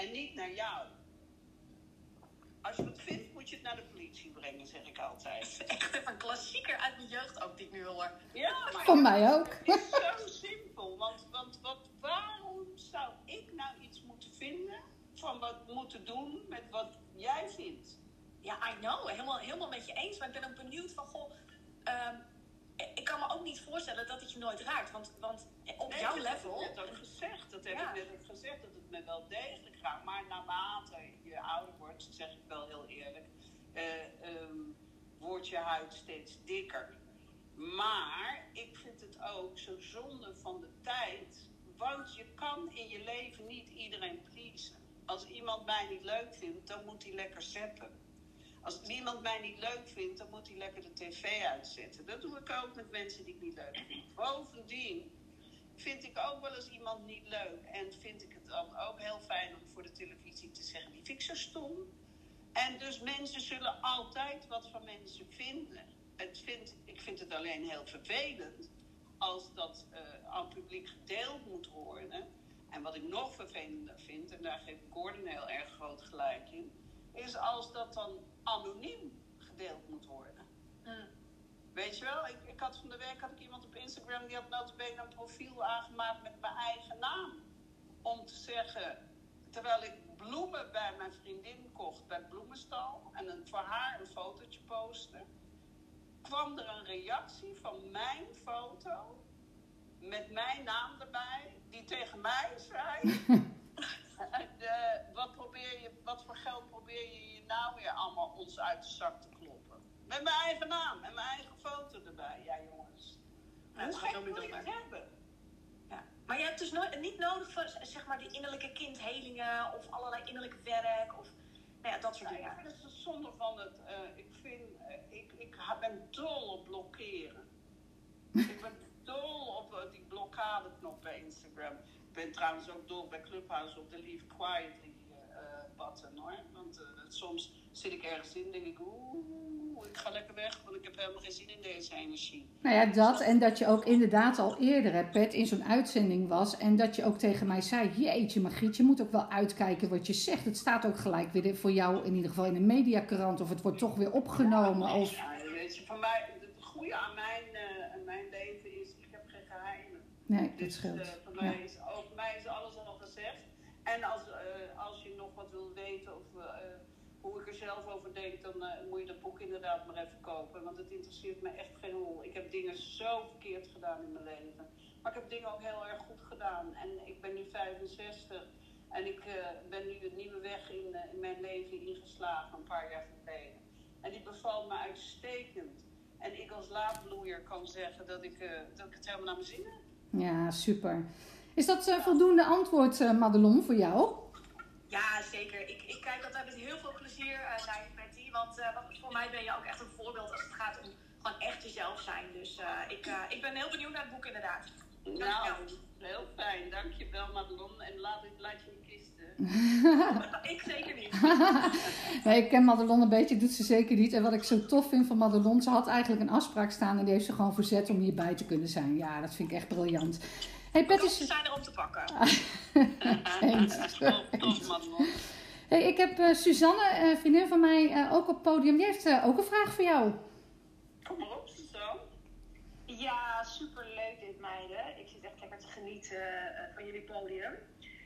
En niet naar jou. Als je wat vindt, moet je het naar de politie brengen, zeg ik altijd. Echt even een klassieker uit mijn jeugd ook die ik nu hoor. Ja, maar Van mij ook. het is zo simpel. Want, want wat, waarom zou ik nou iets moeten vinden van wat moeten doen met wat jij vindt? Ja, I know. Helemaal, helemaal met je eens. Maar ik ben ook benieuwd van, goh... ehm, me ook niet voorstellen dat het je nooit raakt. Want, want op Nee, jouw dat level. heb ik net ook gezegd. Dat heb Ja. ik net ook gezegd, dat het me wel degelijk raakt. Maar naarmate je ouder wordt, zeg ik wel heel eerlijk, ehm, wordt je huid steeds dikker. Maar ik vind het ook zo zonde van de tijd. Want je kan in je leven niet iedereen pleasen. Als iemand mij niet leuk vindt, dan moet hij lekker zeppen. Als iemand mij niet leuk vindt, dan moet hij lekker de tv uitzetten. Dat doe ik ook met mensen die ik niet leuk vind. Bovendien vind ik ook wel eens iemand niet leuk. En vind ik het dan ook heel fijn om voor de televisie te zeggen: die vind ik zo stom. En dus mensen zullen altijd wat van mensen vinden. Het vind, ik vind het alleen heel vervelend als dat eh, aan het publiek gedeeld moet worden. En wat ik nog vervelender vind, en daar geef ik Gordon heel erg groot gelijk in, is als dat dan anoniem gedeeld moet worden. Mm. Weet je wel, ik, ik had van de week had ik iemand op Instagram die had notabene een profiel aangemaakt met mijn eigen naam. Om te zeggen, terwijl ik bloemen bij mijn vriendin kocht bij bloemenstal en een, voor haar een fotootje postte, kwam er een reactie van mijn foto met mijn naam erbij, die tegen mij zei. eh, wat, probeer je, wat voor geld probeer je je nou weer allemaal ons uit de zak te kloppen? Met mijn eigen naam en mijn eigen foto erbij. Ja, jongens. Hoe dat gek moet je het hebben? Ja. Maar je hebt dus nooit, niet nodig voor zeg maar, die innerlijke kindhelingen of allerlei innerlijk werk of nou ja, dat soort Nou, dingen. ja, dat is het zonde van het. eh, ik vind, eh, ik, ik ben dol op blokkeren. ik ben dol op eh, die blokkadeknop bij Instagram. Ik ben trouwens ook dol bij Clubhouse op de Leave Quietly button hoor. Want eh, soms zit ik ergens in en denk ik, oeh, ik ga lekker weg, want ik heb helemaal geen zin in deze energie. Nou ja, dat en dat je ook inderdaad al eerder, hè, Pet, in zo'n uitzending was. En dat je ook tegen mij zei, jeetje Margriet, je moet ook wel uitkijken wat je zegt. Het staat ook gelijk weer voor jou in ieder geval in een mediakrant. Of het wordt toch weer opgenomen als... Ja, weet je, voor mij, het goede aan mijn, eh, aan mijn leven is, ik heb geen geheimen. Nee, dat Dus scheelt. voor mij is, over mij is alles al gezegd. En als, eh, als je nog wat wil weten of eh, hoe ik er zelf over denk, dan eh, moet je dat boek inderdaad maar even kopen. Want het interesseert me echt geen hol. Ik heb dingen zo verkeerd gedaan in mijn leven. Maar ik heb dingen ook heel erg goed gedaan. En ik ben nu 65. En ik eh, ben nu een nieuwe weg in, in mijn leven ingeslagen, een paar jaar geleden. En die bevalt me uitstekend. En ik als laadbloeier kan zeggen dat ik, dat ik het helemaal naar mijn zin heb. Ja, super. Is dat voldoende antwoord, Madelon, voor jou? Ja, zeker. Ik, ik kijk altijd met heel veel plezier eh, naar je Betty. Want eh, voor mij ben je ook echt een voorbeeld als het gaat om gewoon echt jezelf zijn. Dus eh, ik, ik ben heel benieuwd naar het boek inderdaad. Nou, heel fijn. Dankjewel Madelon. En laat, laat je in kisten. ik zeker niet. Nee, ik ken Madelon een beetje, doet ze zeker niet. En wat ik zo tof vind van Madelon, ze had eigenlijk een afspraak staan en die heeft ze gewoon verzet om hierbij te kunnen zijn. Ja, dat vind ik echt briljant. Hey, Pet Ze is... zijn er om te pakken. Eens. Madelon. Hey, ik heb eh, Suzanne, een vriendin van mij, eh, ook op het podium. Die heeft eh, ook een vraag voor jou. Kom maar op, Suzanne. Ja, superleuk dit meiden. Eh, van jullie podium.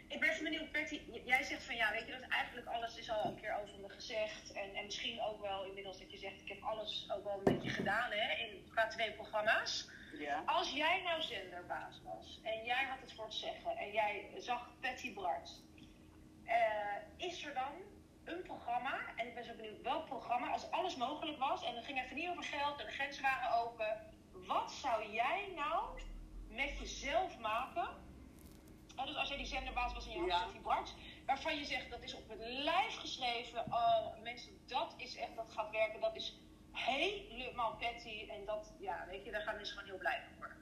Ik ben even benieuwd, Betty. j- Jij zegt van ja, weet je, dat eigenlijk alles is al een keer over me gezegd. En, en misschien ook wel inmiddels dat je zegt, ik heb alles ook wel een beetje gedaan hè, in, qua twee programma's. Ja. Als jij nou zenderbaas was en jij had het voor het zeggen en jij zag Patty Bart, eh, is er dan een programma, en ik ben zo benieuwd welk programma, als alles mogelijk was en het ging even niet over geld en de grenzen waren open, wat zou jij nou met jezelf maken? Dus als jij die zenderbaas was en je had Ja. Patty Bart, waarvan je zegt dat is op het lijf geschreven, oh mensen, dat is echt, dat gaat werken, dat is helemaal Patty en dat, ja, weet je, daar gaan mensen gewoon heel blij van worden.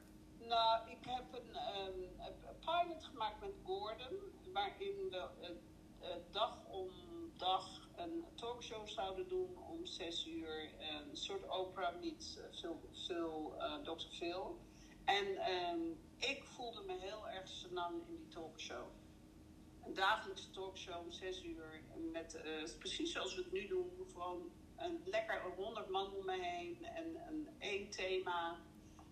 Nou, ik heb een, ehm, een pilot gemaakt met Gordon, waarin we dag om dag een talkshow zouden doen om zes uur. Een soort meets eh, Phil, Phil, eh, Dr. Phil. En ehm, ik voelde me heel erg senang in die talkshow. Een dagelijkse talkshow om zes uur. Met, eh, precies zoals we het nu doen. Gewoon een lekker 100 man om me heen. En een één thema.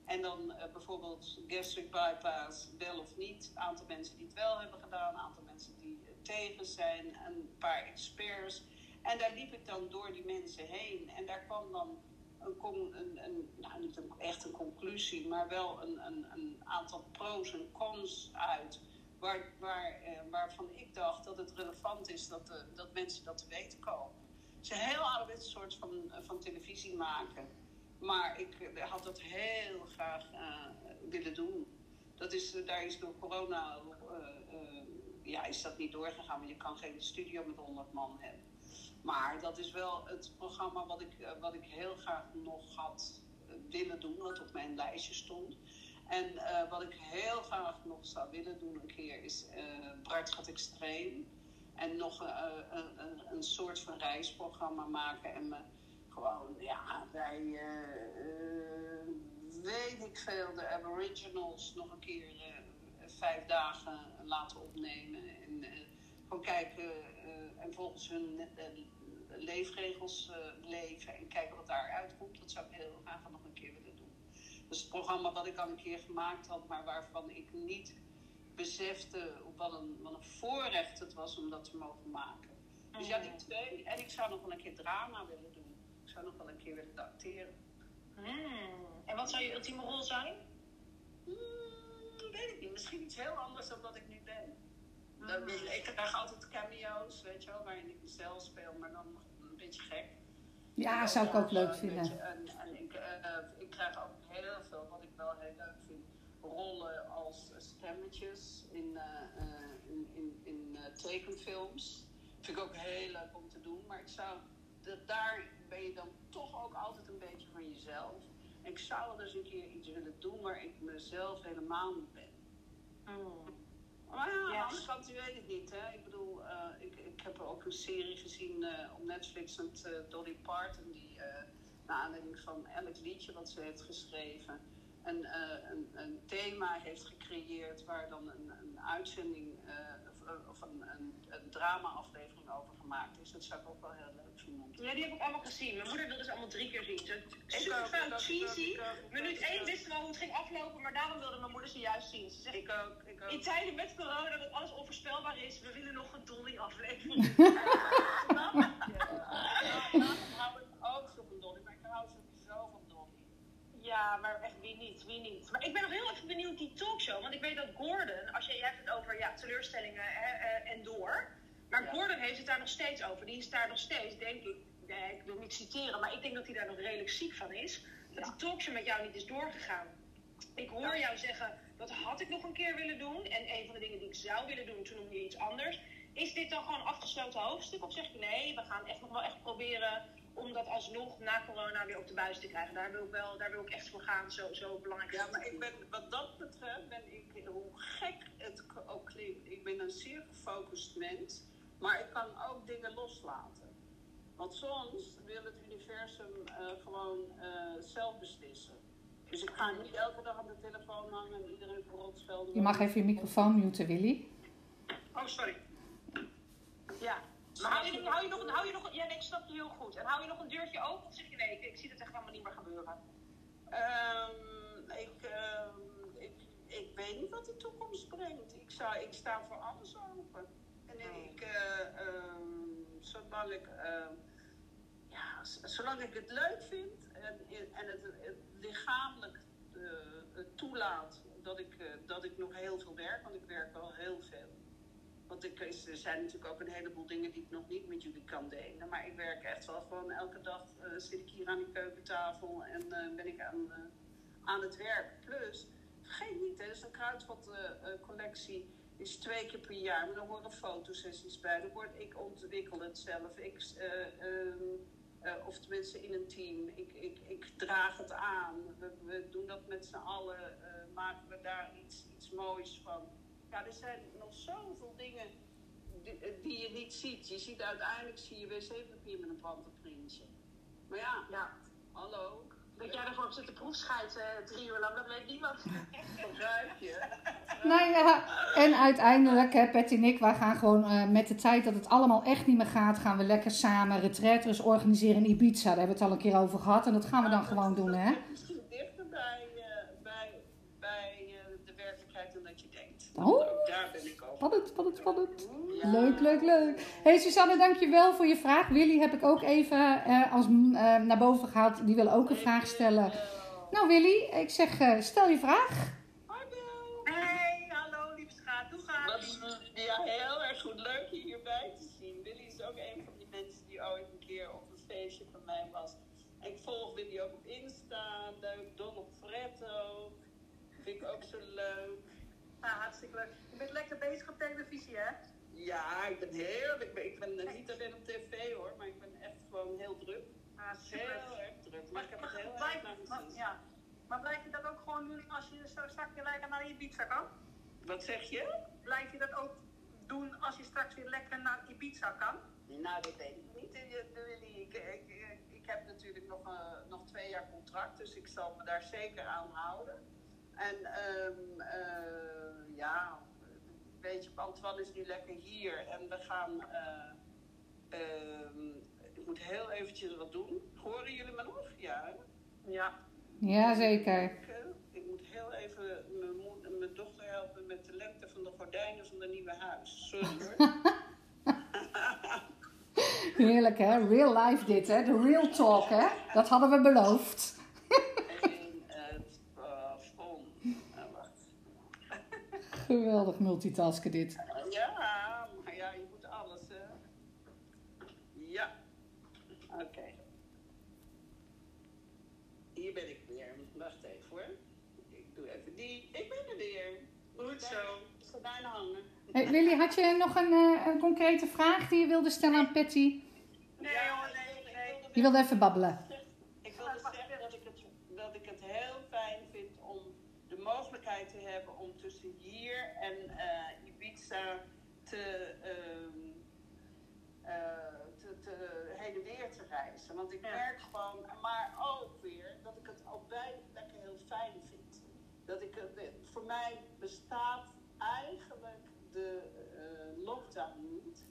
En dan eh, bijvoorbeeld gastric bypass, wel of niet. Een aantal mensen die het wel hebben gedaan, een aantal mensen die eh, tegen zijn, een paar experts. En daar liep ik dan door die mensen heen. En daar kwam dan een, een, een nou niet echt een conclusie, maar wel een, een, een aantal pro's en cons uit. Waar, waar, eh, waarvan ik dacht dat het relevant is dat, de, dat mensen dat te weten komen. Het is een heel soort van, van televisie maken. Maar ik eh, had dat heel graag eh, willen doen. Dat is, eh, daar is door corona eh, eh, ja, is dat niet doorgegaan, want je kan geen studio met 100 man hebben. Maar dat is wel het programma wat ik, eh, wat ik heel graag nog had eh, willen doen, wat op mijn lijstje stond. En eh, wat ik heel graag nog zou willen doen een keer is eh Bart gaat extreem. En nog een, een, een soort van reisprogramma maken en me gewoon, ja, bij, weet ik veel, de Aboriginals nog een keer vijf dagen laten opnemen. En gewoon kijken en volgens hun leefregels eh, leven en kijken wat daaruit komt. Dat zou ik heel graag nog een keer willen doen. Is het programma wat ik al een keer gemaakt had, maar waarvan ik niet besefte wat een, wat een voorrecht het was om dat te mogen maken. Dus ja, die twee. En ik zou nog wel een keer drama willen doen. Ik zou nog wel een keer willen acteren. Hmm. En wat zou je ultieme rol zijn? Hmm, weet ik niet. Misschien iets heel anders dan wat ik nu ben. Dan, ik krijg altijd cameo's, weet je wel, waarin ik mezelf speel, maar dan nog een beetje gek. Ja, zou ik ook leuk Een vinden. beetje- En, en ik, eh, ik krijg ook heel veel, wat ik wel heel leuk vind, rollen als stemmetjes in, eh, eh, in, in, in eh, tekenfilms. Vind ik ook heel leuk om te doen, maar ik zou, dat, daar ben je dan toch ook altijd een beetje van jezelf. En ik zou wel eens een keer iets willen doen waar ik mezelf helemaal niet ben. Maar ja, aan Ja. de andere kant, je weet het niet. Hè? Ik bedoel, eh, ik, ik heb ook een serie gezien eh, op Netflix met eh, Dolly Parton, die naar aanleiding van elk liedje wat ze heeft geschreven, een, een, een thema heeft gecreëerd waar dan een, een uitzending of, of een, een, een drama-aflevering over gemaakt is. Dat zou ik ook wel heel leuk vinden. Ja, die heb ik allemaal gezien. Mijn moeder wilde ze allemaal drie keer zien. Ze super fout cheesy. Minuut ik 1 ook. wisten we hoe het ging aflopen, maar daarom wilde mijn moeder ze juist zien. Ze zegt, Ik ook, ik ook. in tijden met corona dat alles onvoorspelbaar is, we willen nog een Dolly aflevering. Ja, ik ook zo van Dolly, maar ik hou sowieso van Dolly. Ja, maar echt wie niet, wie niet. Maar ik ben nog heel even benieuwd die talkshow. Want ik weet dat Gordon, als je, je hebt het over ja, teleurstellingen hè, eh, en door. Maar Ja. Gordon heeft het daar nog steeds over. Die is daar nog steeds, denk ik. Nee, ik wil niet citeren, maar ik denk dat hij daar nog redelijk ziek van is. Dat die talkshow met jou niet is doorgegaan. Ik hoor jou zeggen, dat had ik nog een keer willen doen. En een van de dingen die ik zou willen doen, toen noemde je iets anders. Is dit dan gewoon een afgesloten hoofdstuk? Of zeg je nee, we gaan echt nog wel echt proberen om dat alsnog na corona weer op de buis te krijgen? Daar wil ik, wel, daar wil ik echt voor gaan, zo, zo belangrijk. Ja, maar ik ben, wat dat betreft ben ik, hoe gek het ook klinkt, ik ben een zeer gefocust mens, maar ik kan ook dingen loslaten. Want soms wil het universum eh, gewoon eh, zelf beslissen. Dus ik ga niet elke dag aan de telefoon hangen en iedereen verrot schelden. Je mag even je microfoon muten, Willy. Oh, sorry. Ja. Maar hou je, hou je nog hou je nog ja, nee, ik snap je heel goed. En hou je nog een deurtje open of zeg je nee, ik, ik zie het echt helemaal niet meer gebeuren? Ehm, ik, ehm, ik, ik weet niet wat de toekomst brengt. Ik, zou, ik sta voor alles open. En ik, eh, ehm, zolang ik, ja, zolang ik het leuk vind en, en het, het lichamelijk eh, toelaat dat ik, eh, dat ik nog heel veel werk, want ik werk wel heel veel. Want is- er zijn natuurlijk ook een heleboel dingen die ik nog niet met jullie kan delen. Maar ik werk echt wel gewoon elke dag eh, zit ik hier aan die keukentafel en eh, ben ik aan, eh, aan het werk. Plus, vergeet niet, hè, dus een kruidvatcollectie is twee keer per jaar. Maar er horen fotosessies bij. Er wordt, ik ontwikkel het zelf. Ik, ehm, eh, of tenminste in een team. Ik, ik, ik draag het aan. We, doen dat met z'n allen. maken we daar iets, iets moois van. Ja, er zijn nog zoveel dingen die, die je niet ziet. Je ziet uiteindelijk zie je wc-papier met een pantenprintje. Maar ja, Ja. hallo. Dat jij ervoor op zit te proefschijten eh, drie uur lang, dat weet niemand. Begrijp je? Nou ja, en uiteindelijk, hè, Patty en ik, wij gaan gewoon eh, met de tijd dat het allemaal echt niet meer gaat, gaan we lekker samen retraites organiseren in Ibiza. Daar hebben we het al een keer over gehad en dat gaan we dan gewoon doen, hè? Dat is Misschien dichter bij, eh, bij, bij eh, de werkelijkheid dan dat je denkt. Oh. Daar ben ik over Spannend, spannend, spannend. Ja. Leuk, leuk, leuk. hey, Susanne, dankjewel voor je vraag. Willy heb ik ook even eh, als, eh, naar boven gehaald. Die wil ook een vraag stellen. Nou, Willy, ik zeg, eh, stel je vraag. Hallo. Hey, hallo lieve schat, hoe gaat het? ja, heel erg goed. Leuk je hierbij te zien. Willy is ook een van die mensen die ooit een keer op een feestje van mij was. Ik volg Willy ook op Insta. Leuk. Don op Fretto. Vind ik ook zo leuk. Nou, hartstikke leuk. Je bent lekker bezig op televisie, hè? Ja, ik ben heel... Ik ben, niet alleen op tv hoor, maar ik ben echt gewoon heel druk. Ah, super. Heel erg druk. Maar ik heb het heel erg maar, ja. maar blijf je dat ook gewoon doen als je zo straks weer lekker naar Ibiza kan? Wat zeg je? Blijf je dat ook doen als je straks weer lekker naar Ibiza kan? Nou, dat weet ik niet. Ik, ik, ik, ik heb natuurlijk nog, eh, nog twee jaar contract, dus ik zal me daar zeker aan houden. En ehm, eh, ja, weet je, Antoine is nu lekker hier en we gaan. ehm, ik moet heel eventjes wat doen. Horen jullie me nog? Ja. hè? Ja. Jazeker. Ik, eh, ik moet heel even mijn, mijn dochter helpen met de lengte van de gordijnen van het nieuwe huis. Sorry hoor. Heerlijk, hè? Real life dit, hè? De real talk, hè? Dat hadden we beloofd. in het plafond. Eh, wacht. Geweldig multitasken dit. Ja, maar ja, je moet alles, hè. Ja. Oké. Hier ben ik weer. Wacht even hoor. Ik doe even die. Ik ben er weer. Goed zo. Gordijnen hangen. Hey, Willy, had je nog een, eh, een concrete vraag die je wilde stellen aan Patty? Nee hoor, nee, nee. Je wilde even babbelen. Ik wilde zeggen dat ik, het, dat ik het heel fijn vind om de mogelijkheid te hebben om en eh, Ibiza te, ehm, eh, te, te heen en weer te reizen. Want ik merk gewoon, maar ook weer, dat ik het al beide plekken heel fijn vind. Dat ik, de- voor mij bestaat eigenlijk de eh, lockdown niet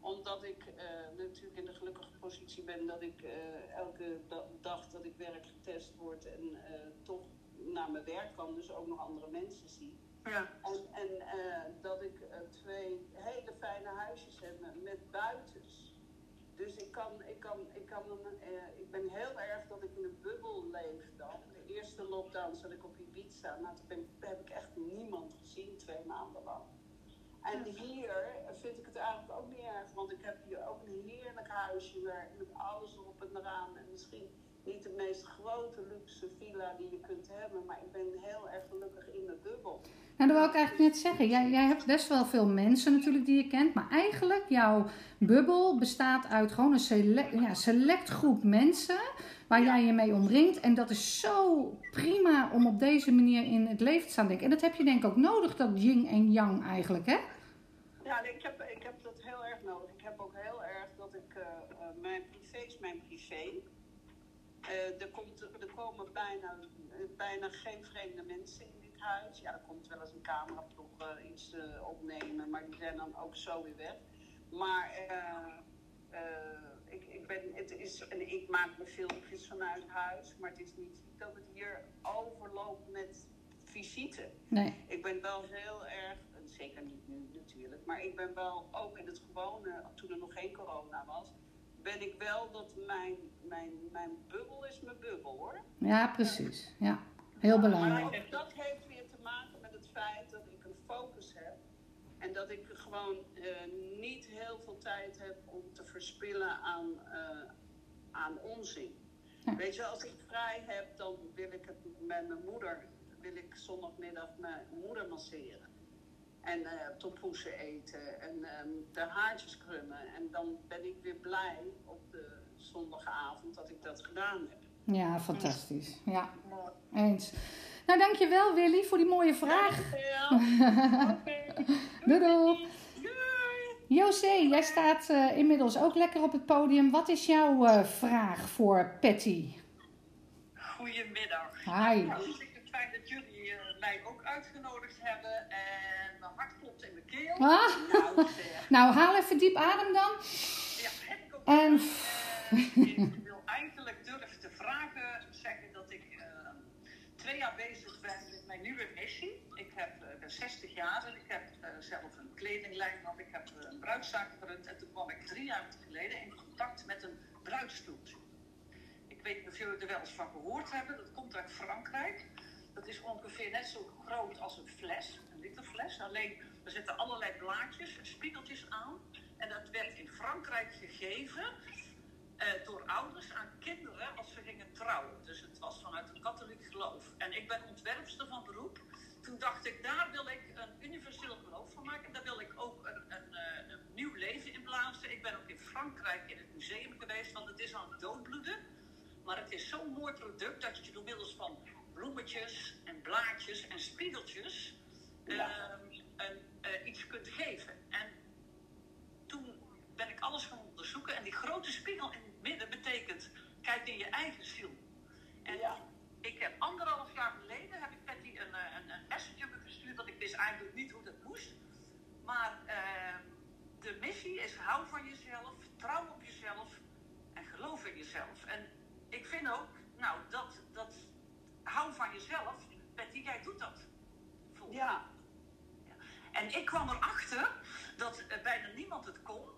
omdat ik eh, natuurlijk in de gelukkige positie ben dat ik eh, elke da- dag dat ik werk getest word en eh, toch naar mijn werk kan, dus ook nog andere mensen zie. Ja. En, en eh, dat ik eh, twee hele fijne huisjes heb met- buitens. Dus ik kan, ik kan, ik kan, een, eh, ik ben heel erg dat ik in een bubbel leef dan. De eerste lockdown zat ik op Ibiza. Nou, toen ben, heb ik echt niemand gezien twee maanden lang. En hier vind ik het eigenlijk ook niet erg, want ik heb hier ook een heerlijk huisje waar- met alles erop en eraan. En misschien niet de meest grote luxe villa die je kunt hebben, maar ik ben heel erg gelukkig in mijn bubbel. Nou, dat wil ik eigenlijk net zeggen. Jij, jij hebt best wel veel mensen natuurlijk die je kent. Maar eigenlijk, jouw bubbel bestaat uit gewoon een select, ja, select groep mensen. Waar jij je mee omringt. En dat is zo prima om op deze manier in het leven te staan denken. En dat heb je denk ik ook nodig, dat yin en yang eigenlijk, hè? Ja, ik heb, ik heb dat heel erg nodig. Ik heb ook heel erg dat ik, eh, eh, mijn privé is mijn privé. Eh, er, komt, er komen bijna, bijna geen vreemde mensen in huis. Ja, er komt wel eens een cameraploeg eh, iets eh, opnemen, maar die zijn dan ook zo weer weg. Maar eh, ik, ik, ben, het is, en ik maak me filmpjes vanuit huis, maar het is niet dat het hier overloopt met visite. Nee. Ik ben wel heel erg, en zeker niet nu natuurlijk, maar ik ben wel ook in het gewone, toen er nog geen corona was, ben ik wel dat mijn, mijn, mijn bubbel is mijn bubbel hoor. Ja, precies. Ja, heel belangrijk. Maar dat heeft weer te maken met het feit dat ik een focus heb. En dat ik gewoon eh, niet heel veel tijd heb om te verspillen aan, eh, aan onzin. Ja. Weet je, als ik vrij heb, dan wil ik het met mijn moeder, wil ik zondagmiddag mijn moeder masseren. En eh tompoesen eten en ehm, de haartjes krummen. En dan ben ik weer blij op de zondagavond dat ik dat gedaan heb. Ja, fantastisch. Ja, eens. Nou, dankjewel Willy voor die mooie vraag. Doei doei. José, jij staat eh, inmiddels ook lekker op het podium. Wat is jouw eh, vraag voor Patty? Goedemiddag. Hi. Nou, het fijn dat jullie eh, mij ook uitgenodigd hebben. En mijn hart klopt in mijn keel. Ah, Nou, nou, haal even diep adem dan. Ja, heb ik ook En- gedaan. En ik wil eigenlijk durven te vragen, zeggen dat ik eh, twee jaar bezig ben met mijn nieuwe missie. Ik heb, eh, ben 60 jaar en ik heb eh, zelf een kledinglijn had. Ik heb een bruidszaak gerund en toen kwam ik drie jaar geleden in contact met een bruidsstoeltje. Ik weet niet of jullie er wel eens van gehoord hebben. Dat komt uit Frankrijk. Dat is ongeveer net zo groot als een fles, een literfles. Alleen er zitten allerlei blaadjes en spiegeltjes aan. En dat werd in Frankrijk gegeven eh, door ouders aan kinderen als ze gingen trouwen. Dus het was vanuit een katholiek geloof. En ik ben ontwerpster van beroep. Toen dacht ik, daar wil ik een universeel geloof van maken. Daar wil ik ook een, een, eh, een nieuw leven in blazen. Ik ben ook in Frankrijk in het museum geweest, want het is aan het doodbloeden. Maar het is zo'n mooi product dat je door middels van bloemetjes en blaadjes en spiegeltjes Ja. ehm, een, eh, iets kunt geven. En toen ben ik alles gaan onderzoeken. En die grote spiegel in midden betekent, kijk in je eigen ziel. En Ja. ik heb anderhalf jaar geleden, heb ik Patty een, eh, een, een messenger gestuurd, want ik wist eigenlijk niet hoe dat moest. Maar ehm, de missie is hou van jezelf, trouw op jezelf en geloof in jezelf. En ik vind ook, nou, dat, dat hou van jezelf, Patty, jij doet dat. Ja. En ik kwam erachter dat eh, bijna niemand het kon.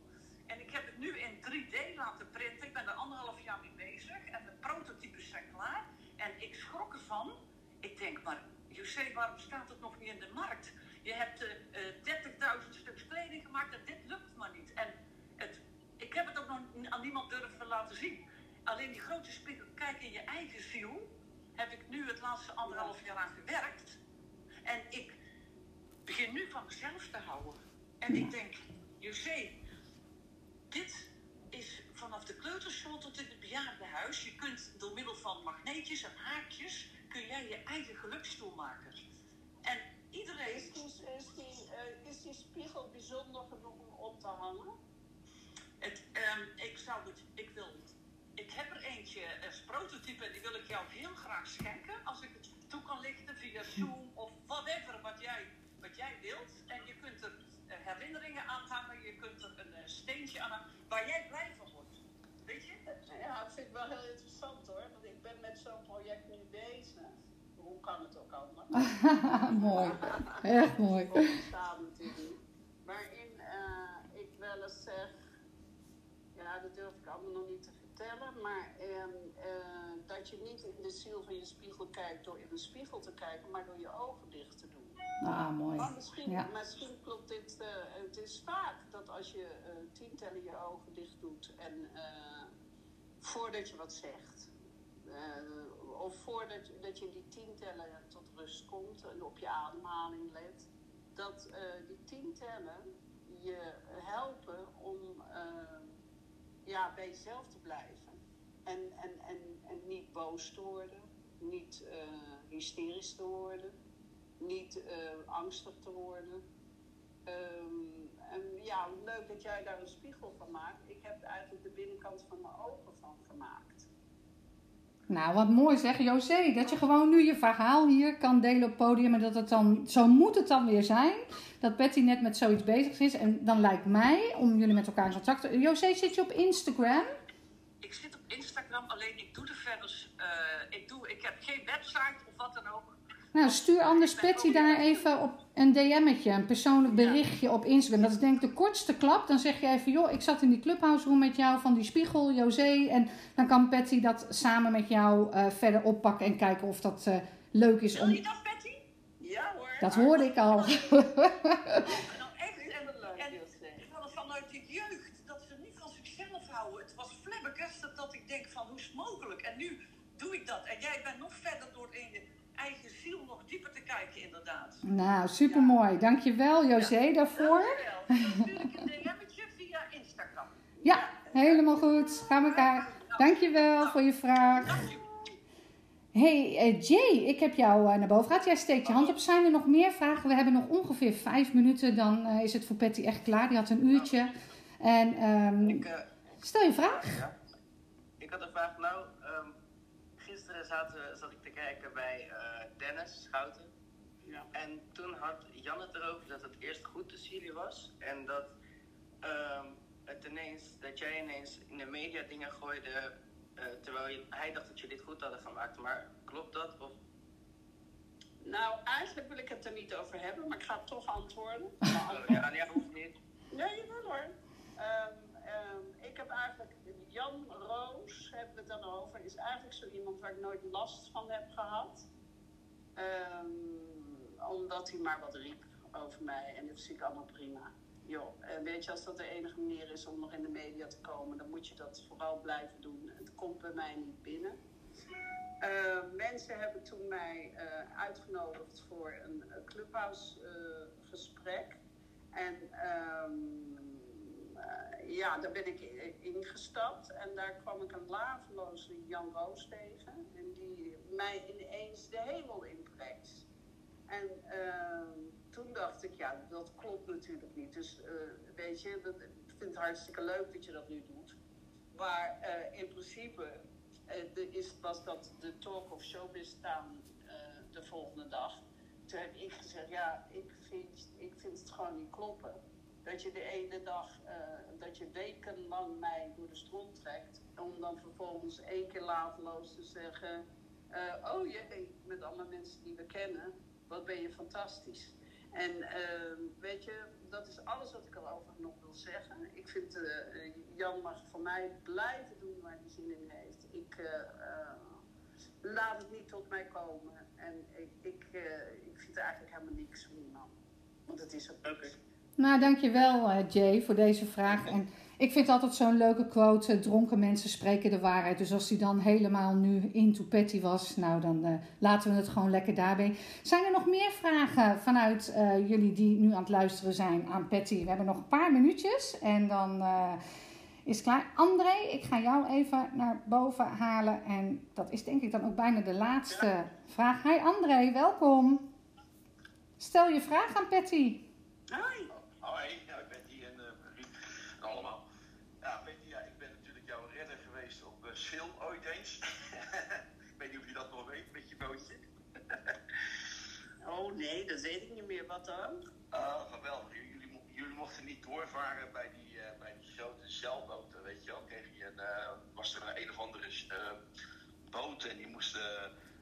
En ik heb het nu in 3D laten printen. Ik ben er anderhalf jaar mee bezig. En de prototypes zijn klaar. En ik schrok ervan. Ik denk, maar José, waarom staat het nog niet in de markt? Je hebt eh, eh, 30.000 stuks kleding gemaakt en dit lukt maar niet. En het, ik heb het ook nog aan niemand durven laten zien. Alleen die grote spiegel, kijk in je eigen ziel, heb ik nu het laatste anderhalf jaar aan gewerkt. En ik begin nu van mezelf te houden. En ik denk, José, dit is vanaf de kleuterschool tot in het bejaardenhuis. Je kunt door middel van magneetjes en haakjes, kun jij je eigen gelukstoel maken. En iedereen... Is die, is, die, eh, is die spiegel bijzonder genoeg om op te hangen? Het, ehm, ik zou het, ik wil, ik heb er eentje als prototype en die wil ik jou heel graag schenken. Als ik het toe kan lichten via Zoom of whatever wat jij, wat jij wilt. En je kunt er eh, herinneringen aan hangen, je kunt er een eh, steentje aan hangen waar jij blij van wordt. Weet je? Ja, dat vind ik wel heel interessant hoor. Want ik ben met zo'n project nu bezig. Hoe kan het ook anders? mooi. Echt mooi. Ontstaan natuurlijk. Waarin eh, ik wel eens zeg, ja, dat durf ik allemaal nog niet te vertellen, maar ehm, eh, dat je niet in de ziel van je spiegel kijkt door in een spiegel te kijken, maar door je ogen dicht te doen. Ah, mooi. Maar misschien, Ja. misschien klopt dit. eh, het is vaak dat als je tien tellen je ogen dicht doet en voordat je wat zegt, eh, of voordat dat je die tien tellen tot rust komt en op je ademhaling let, dat eh, die tien tellen je helpen om eh, ja, bij jezelf te blijven. En, en, en, en niet boos te worden, niet hysterisch te worden niet angstig te worden. Ehm, en ja, leuk dat jij daar een spiegel van maakt. Ik heb eigenlijk de binnenkant van mijn ogen van gemaakt. Nou, wat mooi zeg, José. Dat je gewoon nu je verhaal hier kan delen op podium. En dat het dan, zo moet het dan weer zijn. Dat Betty net met zoiets bezig is. En dan lijkt mij, om jullie met elkaar in contact te... José, zit je op Instagram? Ik zit op Instagram, alleen ik doe er verder. eh, ik, doe, ik heb geen website of wat dan ook. Nou, stuur anders Patty daar even op een DM'tje, een persoonlijk berichtje op Instagram. Dat is denk ik de kortste klap. Dan zeg je even, joh, ik zat in die clubhouse room met jou van die spiegel, José. En dan kan Patty dat samen met jou eh, verder oppakken en kijken of dat eh, leuk is Wil je dat, Betty? Ja hoor. Dat hoorde ik al. Dat ik denk van, hoe is het mogelijk? En nu doe ik dat. En jij bent nog verder door in je eigen ziel nog dieper te kijken, inderdaad. Nou, supermooi. Dankjewel José daarvoor. Dankjewel. Dan ik een DM'tje via Instagram. Ja, helemaal goed. Gaan we elkaar. Dankjewel voor je vraag. Dank je. Hey eh, Jay, ik heb jou eh, naar boven gehad. Jij steekt je hand op. Zijn er nog meer vragen? We hebben nog ongeveer vijf minuten. Dan eh, is het voor Patty echt klaar. Die had een uurtje. En ehm, Ik, eh, stel je vraag. ja. ik had een vraag. Nou, ehm, gisteren zaten, zat ik te kijken bij Dennis Schouten. Ja. En toen had Jan het erover dat het eerst goed tussen jullie was. En dat, ehm, het ineens, dat jij ineens in de media dingen gooide. eh, terwijl je, hij dacht dat jullie het goed hadden gemaakt. Maar klopt dat? Of Nou, eigenlijk wil ik het er niet over hebben, maar ik ga toch antwoorden. Oh, ja, nee, hoeft niet. Nee, jawel hoor. Ehm, ehm, ik heb eigenlijk, Jan Roos, hebben we het dan over, is eigenlijk zo iemand waar ik nooit last van heb gehad. Ehm, omdat hij maar wat riep over mij en dat zie ik allemaal prima. Joh, en weet je, als dat de enige manier is om nog in de media te komen, dan moet je dat vooral blijven doen. Het komt bij mij niet binnen. Uh, mensen hebben toen mij uh, uitgenodigd voor een uh, clubhouse gesprek. En um, ja, daar ben ik ingestapt en daar kwam ik een laveloze Jan Roos tegen. En die mij ineens de hemel inpreekt. En ehm, toen dacht ik, ja, dat klopt natuurlijk niet. Dus weet je, dat, ik vind het hartstikke leuk dat je dat nu doet. Maar in principe uh, is, was dat de talk of showbiz staan de volgende dag. Toen heb ik gezegd, ja, ik vind, ik vind het gewoon niet kloppen. Dat je de ene dag, dat je wekenlang mij door de stront trekt. Om dan vervolgens één keer laveloos te zeggen, oh jee, met alle mensen die we kennen, wat ben je fantastisch. En ehm, weet je, dat is alles wat ik erover nog wil zeggen. Ik vind, Jan mag voor mij blijven doen waar hij zin in heeft ik uh, uh, laat het niet tot mij komen. En ik, ik, uh, ik vind eigenlijk helemaal niks van die man. Want het is ook okay. Nou, dankjewel Jay voor deze vraag. En ik vind altijd zo'n leuke quote, dronken mensen spreken de waarheid. Dus als die dan helemaal nu into petty was, nou dan laten we het gewoon lekker daarbij. Zijn er nog meer vragen vanuit jullie die nu aan het luisteren zijn aan Patty? We hebben nog een paar minuutjes en dan is klaar. André, ik ga jou even naar boven halen. En dat is denk ik dan ook bijna de laatste vraag. Hi André, welkom. Stel je vraag aan Patty. Hoi, ja, ik ben die en uh, Riep en allemaal. Ja, Patty, ja, ik ben natuurlijk jouw redder geweest op uh, Sil ooit eens. ik weet niet of je dat nog weet met je bootje. oh nee, dat weet ik niet meer. Wat dan? Uh, geweldig. Jullie, jullie mochten niet doorvaren bij die bij die grote zeilboten, weet je wel. Kreeg je een, uh, was er een, een of andere uh, boot en die moest, uh,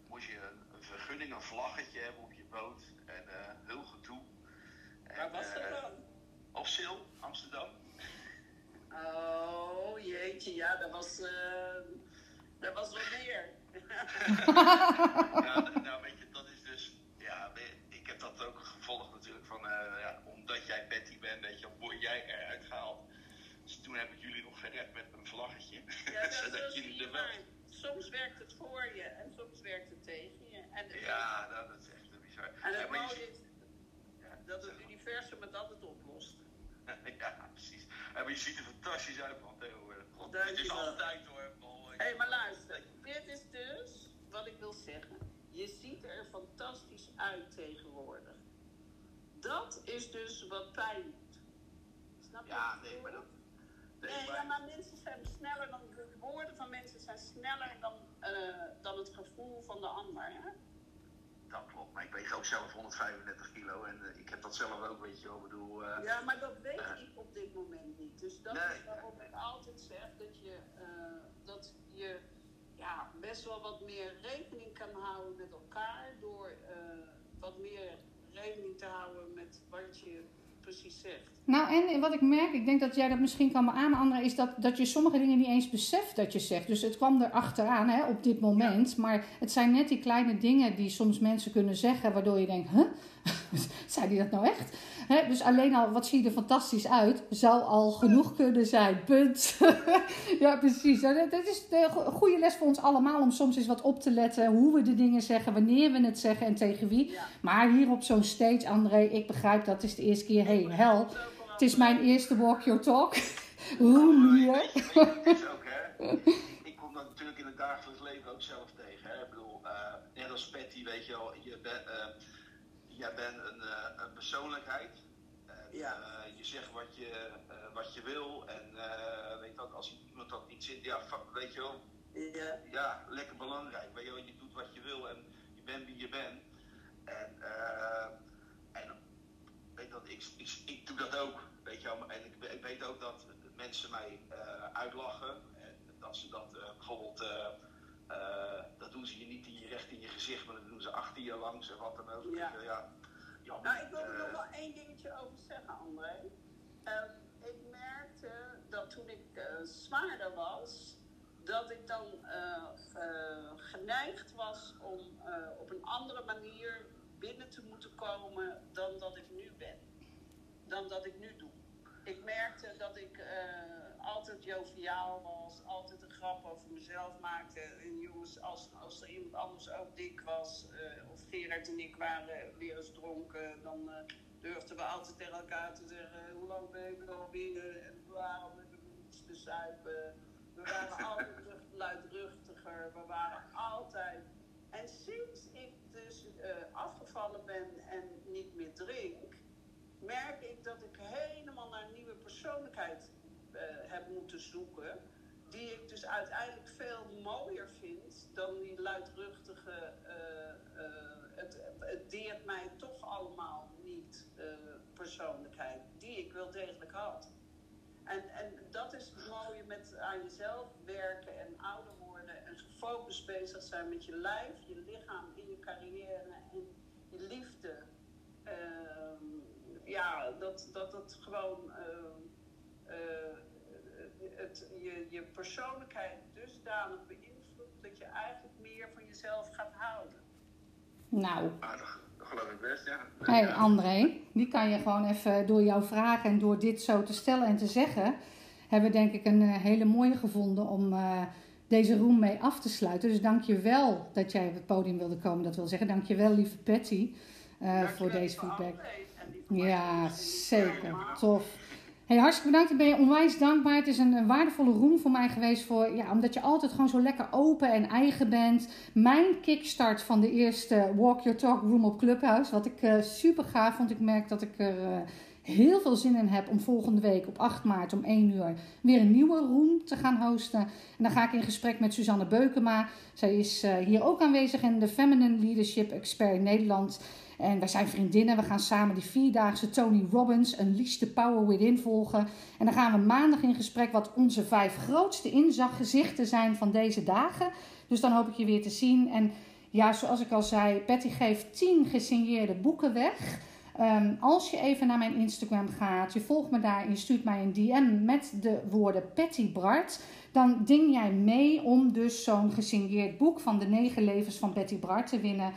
moest je een, vergunning, een vlaggetje hebben op je boot. En heel gedoe. Waar was dat dan? Op Sil, Amsterdam. Oh jeetje, ja, dat was, dat was wat meer. ja, nou weet je, dat is dus, ja, ik heb dat ook gevolgd natuurlijk van, ja, omdat bent, weet je, word jij eruit gehaald. Dus toen heb ik jullie nog gered met een vlaggetje. Ja, zodat jullie er wel... Soms werkt het voor je en soms werkt het tegen je. En ja, nou, dat is echt bizar. En het mooie is ja, dat het universum het altijd oplost. ja, precies. En je ziet er fantastisch uit van tegenwoordig. Het is altijd hoor. Hé, hey, maar luister. Dit is dus wat ik wil zeggen. Je ziet er fantastisch uit tegenwoordig. Dat is dus wat pijn Snap je? Ja, nee, maar dat... Nee, ja, maar mensen zijn sneller dan de woorden van mensen zijn sneller dan, uh, dan het gevoel van de ander. Hè? Dat klopt, maar ik weeg ook zelf 135 kilo en uh, ik heb dat zelf ook, weet je wel. bedoel. Uh, ja, maar dat weet ik op dit moment niet. Dus dat nee, is waarom ik altijd zeg dat je, dat je ja, best wel wat meer rekening kan houden met elkaar door wat meer rekening te houden met wat je precies zegt. Nou, en wat ik merk, ik denk dat jij dat misschien kan beamen, André, is dat, dat je sommige dingen niet eens beseft dat je zegt. Dus het kwam er achteraan hè, op dit moment. Ja. Maar het zijn net die kleine dingen die soms mensen kunnen zeggen, waardoor je denkt, huh? Zei die dat nou echt? Dus alleen al, wat zie je er fantastisch uit, zou al genoeg kunnen zijn. Punt. ja, precies. Dat is de goede les voor ons allemaal om soms eens wat op te letten hoe we de dingen zeggen, wanneer we het zeggen en tegen wie. Ja. Maar hier op zo'n stage, André, ik begrijp dat is de eerste keer, hey, hel. Het is mijn eerste walk your talk. Hoe ook, hè? Ik kom dat natuurlijk in het dagelijks leven ook zelf tegen. Hè? Ik bedoel, uh, net als Patty, weet je wel, je bent, uh, jij bent een, uh, een persoonlijkheid. En, Ja. uh, je zegt wat je, uh, wat je wil. En weet dat, als iemand dat niet zit, ja, weet je wel, Ja. ja, lekker belangrijk. Weet je wel, je doet wat je wil en je bent wie je bent. En, en weet dat, ik, ik, ik doe dat ook. Weet je wel, en ik, ik weet ook dat mensen mij uitlachen. En dat ze dat bijvoorbeeld, uh, dat doen ze je niet in je recht in je gezicht, maar dan doen ze achter je langs en wat dan ook. Ja. Je, ja. Jammer. Nou, ik wil er Eh, nog wel één dingetje over zeggen, André. Ik merkte dat toen ik eh, zwaarder was, dat ik dan eh, eh, geneigd was om eh, op een andere manier binnen te moeten komen dan dat ik nu ben. Dan dat ik nu doe. Ik merkte dat ik eh, altijd joviaal was, altijd een grap over mezelf maakte. En jongens, als, als er iemand anders ook dik was, eh, of Gerard en ik waren weer eens dronken, dan eh, durfden we altijd tegen elkaar te zeggen: hoe lang ben ik al binnen en waarom heb ik niets te zuipen. We waren altijd luidruchtiger, we waren altijd. En sinds ik dus eh, afgevallen ben en niet meer drink, merk ik dat ik helemaal naar een nieuwe persoonlijkheid heb moeten zoeken. Die ik dus uiteindelijk veel mooier vind dan die luidruchtige. eh, eh, het, het deert mij toch allemaal niet eh, persoonlijkheid, die ik wel degelijk had. En, en dat is het mooie met aan jezelf werken en ouder worden en gefocust bezig zijn met je lijf, je lichaam, in je carrière en je liefde. Ehm, ja, dat dat, dat gewoon ehm, eh, het, je, je persoonlijkheid dusdanig beïnvloedt dat je eigenlijk meer van jezelf gaat houden. Nou, ah, dat, dat geloof ik best, ja. Hé Ja. André, die kan je gewoon even door jouw vragen en door dit zo te stellen en te zeggen, hebben we denk ik een eh, hele mooie gevonden om eh, deze room mee af te sluiten. Dus dank je wel dat jij op het podium wilde komen. Dat wil zeggen, dank je wel lieve Patty eh, voor deze feedback. Ja, zeker. Tof. Hey, hartstikke bedankt. Ik ben je onwijs dankbaar. Het is een, waardevolle room voor mij geweest. Voor, ja, omdat je altijd gewoon zo lekker open en eigen bent. Mijn kickstart van de eerste Walk Your Talk room op Clubhouse. Wat ik eh, super gaaf vond. Ik merk dat ik er eh, heel veel zin in heb om volgende week op 8 maart om 1 uur weer een nieuwe room te gaan hosten. En dan ga ik in gesprek met Suzanne Beukema. Zij is eh, hier ook aanwezig en de Feminine Leadership Expert in Nederland. En wij zijn vriendinnen. We gaan samen die vierdaagse Tony Robbins, Unleash the Power Within volgen. En dan gaan we maandag in gesprek wat onze vijf grootste inzichten zijn van deze dagen. Dus dan hoop ik je weer te zien. En ja, zoals ik al zei, Patty geeft 10 gesigneerde boeken weg. Ehm, als je even naar mijn Instagram gaat, je volgt me daar en je stuurt mij een DM met de woorden Patty Bart, dan ding jij mee om dus zo'n gesigneerd boek van de negen levens van Patty Bart te winnen.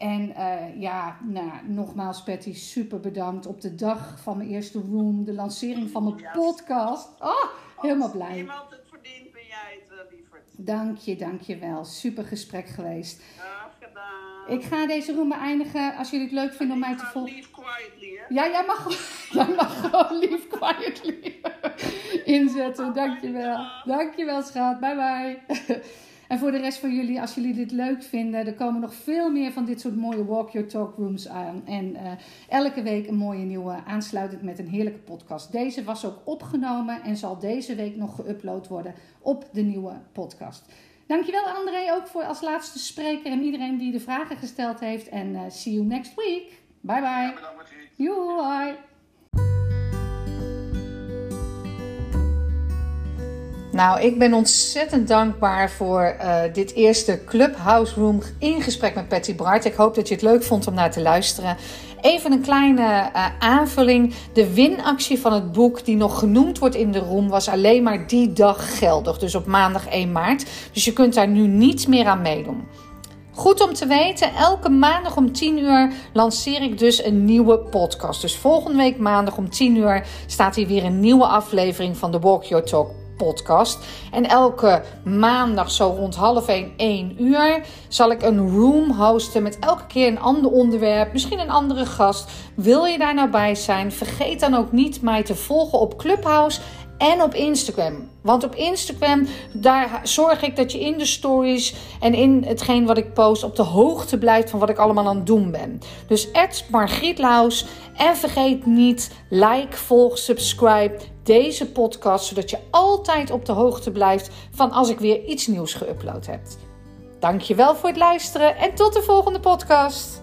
En eh, ja, nou, nogmaals Patty, super bedankt op de dag van mijn eerste room, de lancering van mijn podcast. Oh, helemaal Als blij. iemand het verdient, ben jij het, uh, lieverd. Dank je, dank je wel. Super gesprek geweest. Graag gedaan. Ik ga deze room beëindigen. Als jullie het leuk vinden om mij te volgen. Leave quietly, hè? Ja, jij mag, jij mag gewoon lief quietly inzetten. Dankjewel. Dankjewel, schat. Bye bye. En voor de rest van jullie, als jullie dit leuk vinden, er komen nog veel meer van dit soort mooie Walk Your Talk rooms aan. En eh, elke week een mooie nieuwe aansluitend met een heerlijke podcast. Deze was ook opgenomen en zal deze week nog geüpload worden op de nieuwe podcast. Dankjewel André ook voor als laatste spreker en iedereen die de vragen gesteld heeft. En eh, see you next week. Bye Ja, bye. bedankt. Joe, hoi. Nou, ik ben ontzettend dankbaar voor eh, dit eerste Clubhouse Room in gesprek met Patty Bart. Ik hoop dat je het leuk vond om naar te luisteren. Even een kleine eh, aanvulling. De winactie van het boek die nog genoemd wordt in de room was alleen maar die dag geldig. Dus op maandag 1 maart. Dus je kunt daar nu niet meer aan meedoen. Goed om te weten, elke maandag om 10 uur lanceer ik dus een nieuwe podcast. Dus volgende week maandag om 10 uur staat hier weer een nieuwe aflevering van de Walk Your Talk podcast. En elke maandag zo rond half 1, 1 uur zal ik een room hosten met elke keer een ander onderwerp, misschien een andere gast. Wil je daar nou bij zijn? Vergeet dan ook niet mij te volgen op Clubhouse en op Instagram. Want op Instagram, daar zorg ik dat je in de stories en in hetgeen wat ik post op de hoogte blijft van wat ik allemaal aan het doen ben. Dus Margriet Laus. En vergeet niet, like, volg, subscribe deze podcast, zodat je altijd op de hoogte blijft van als ik weer iets nieuws geüpload heb. Dankjewel voor het luisteren en tot de volgende podcast.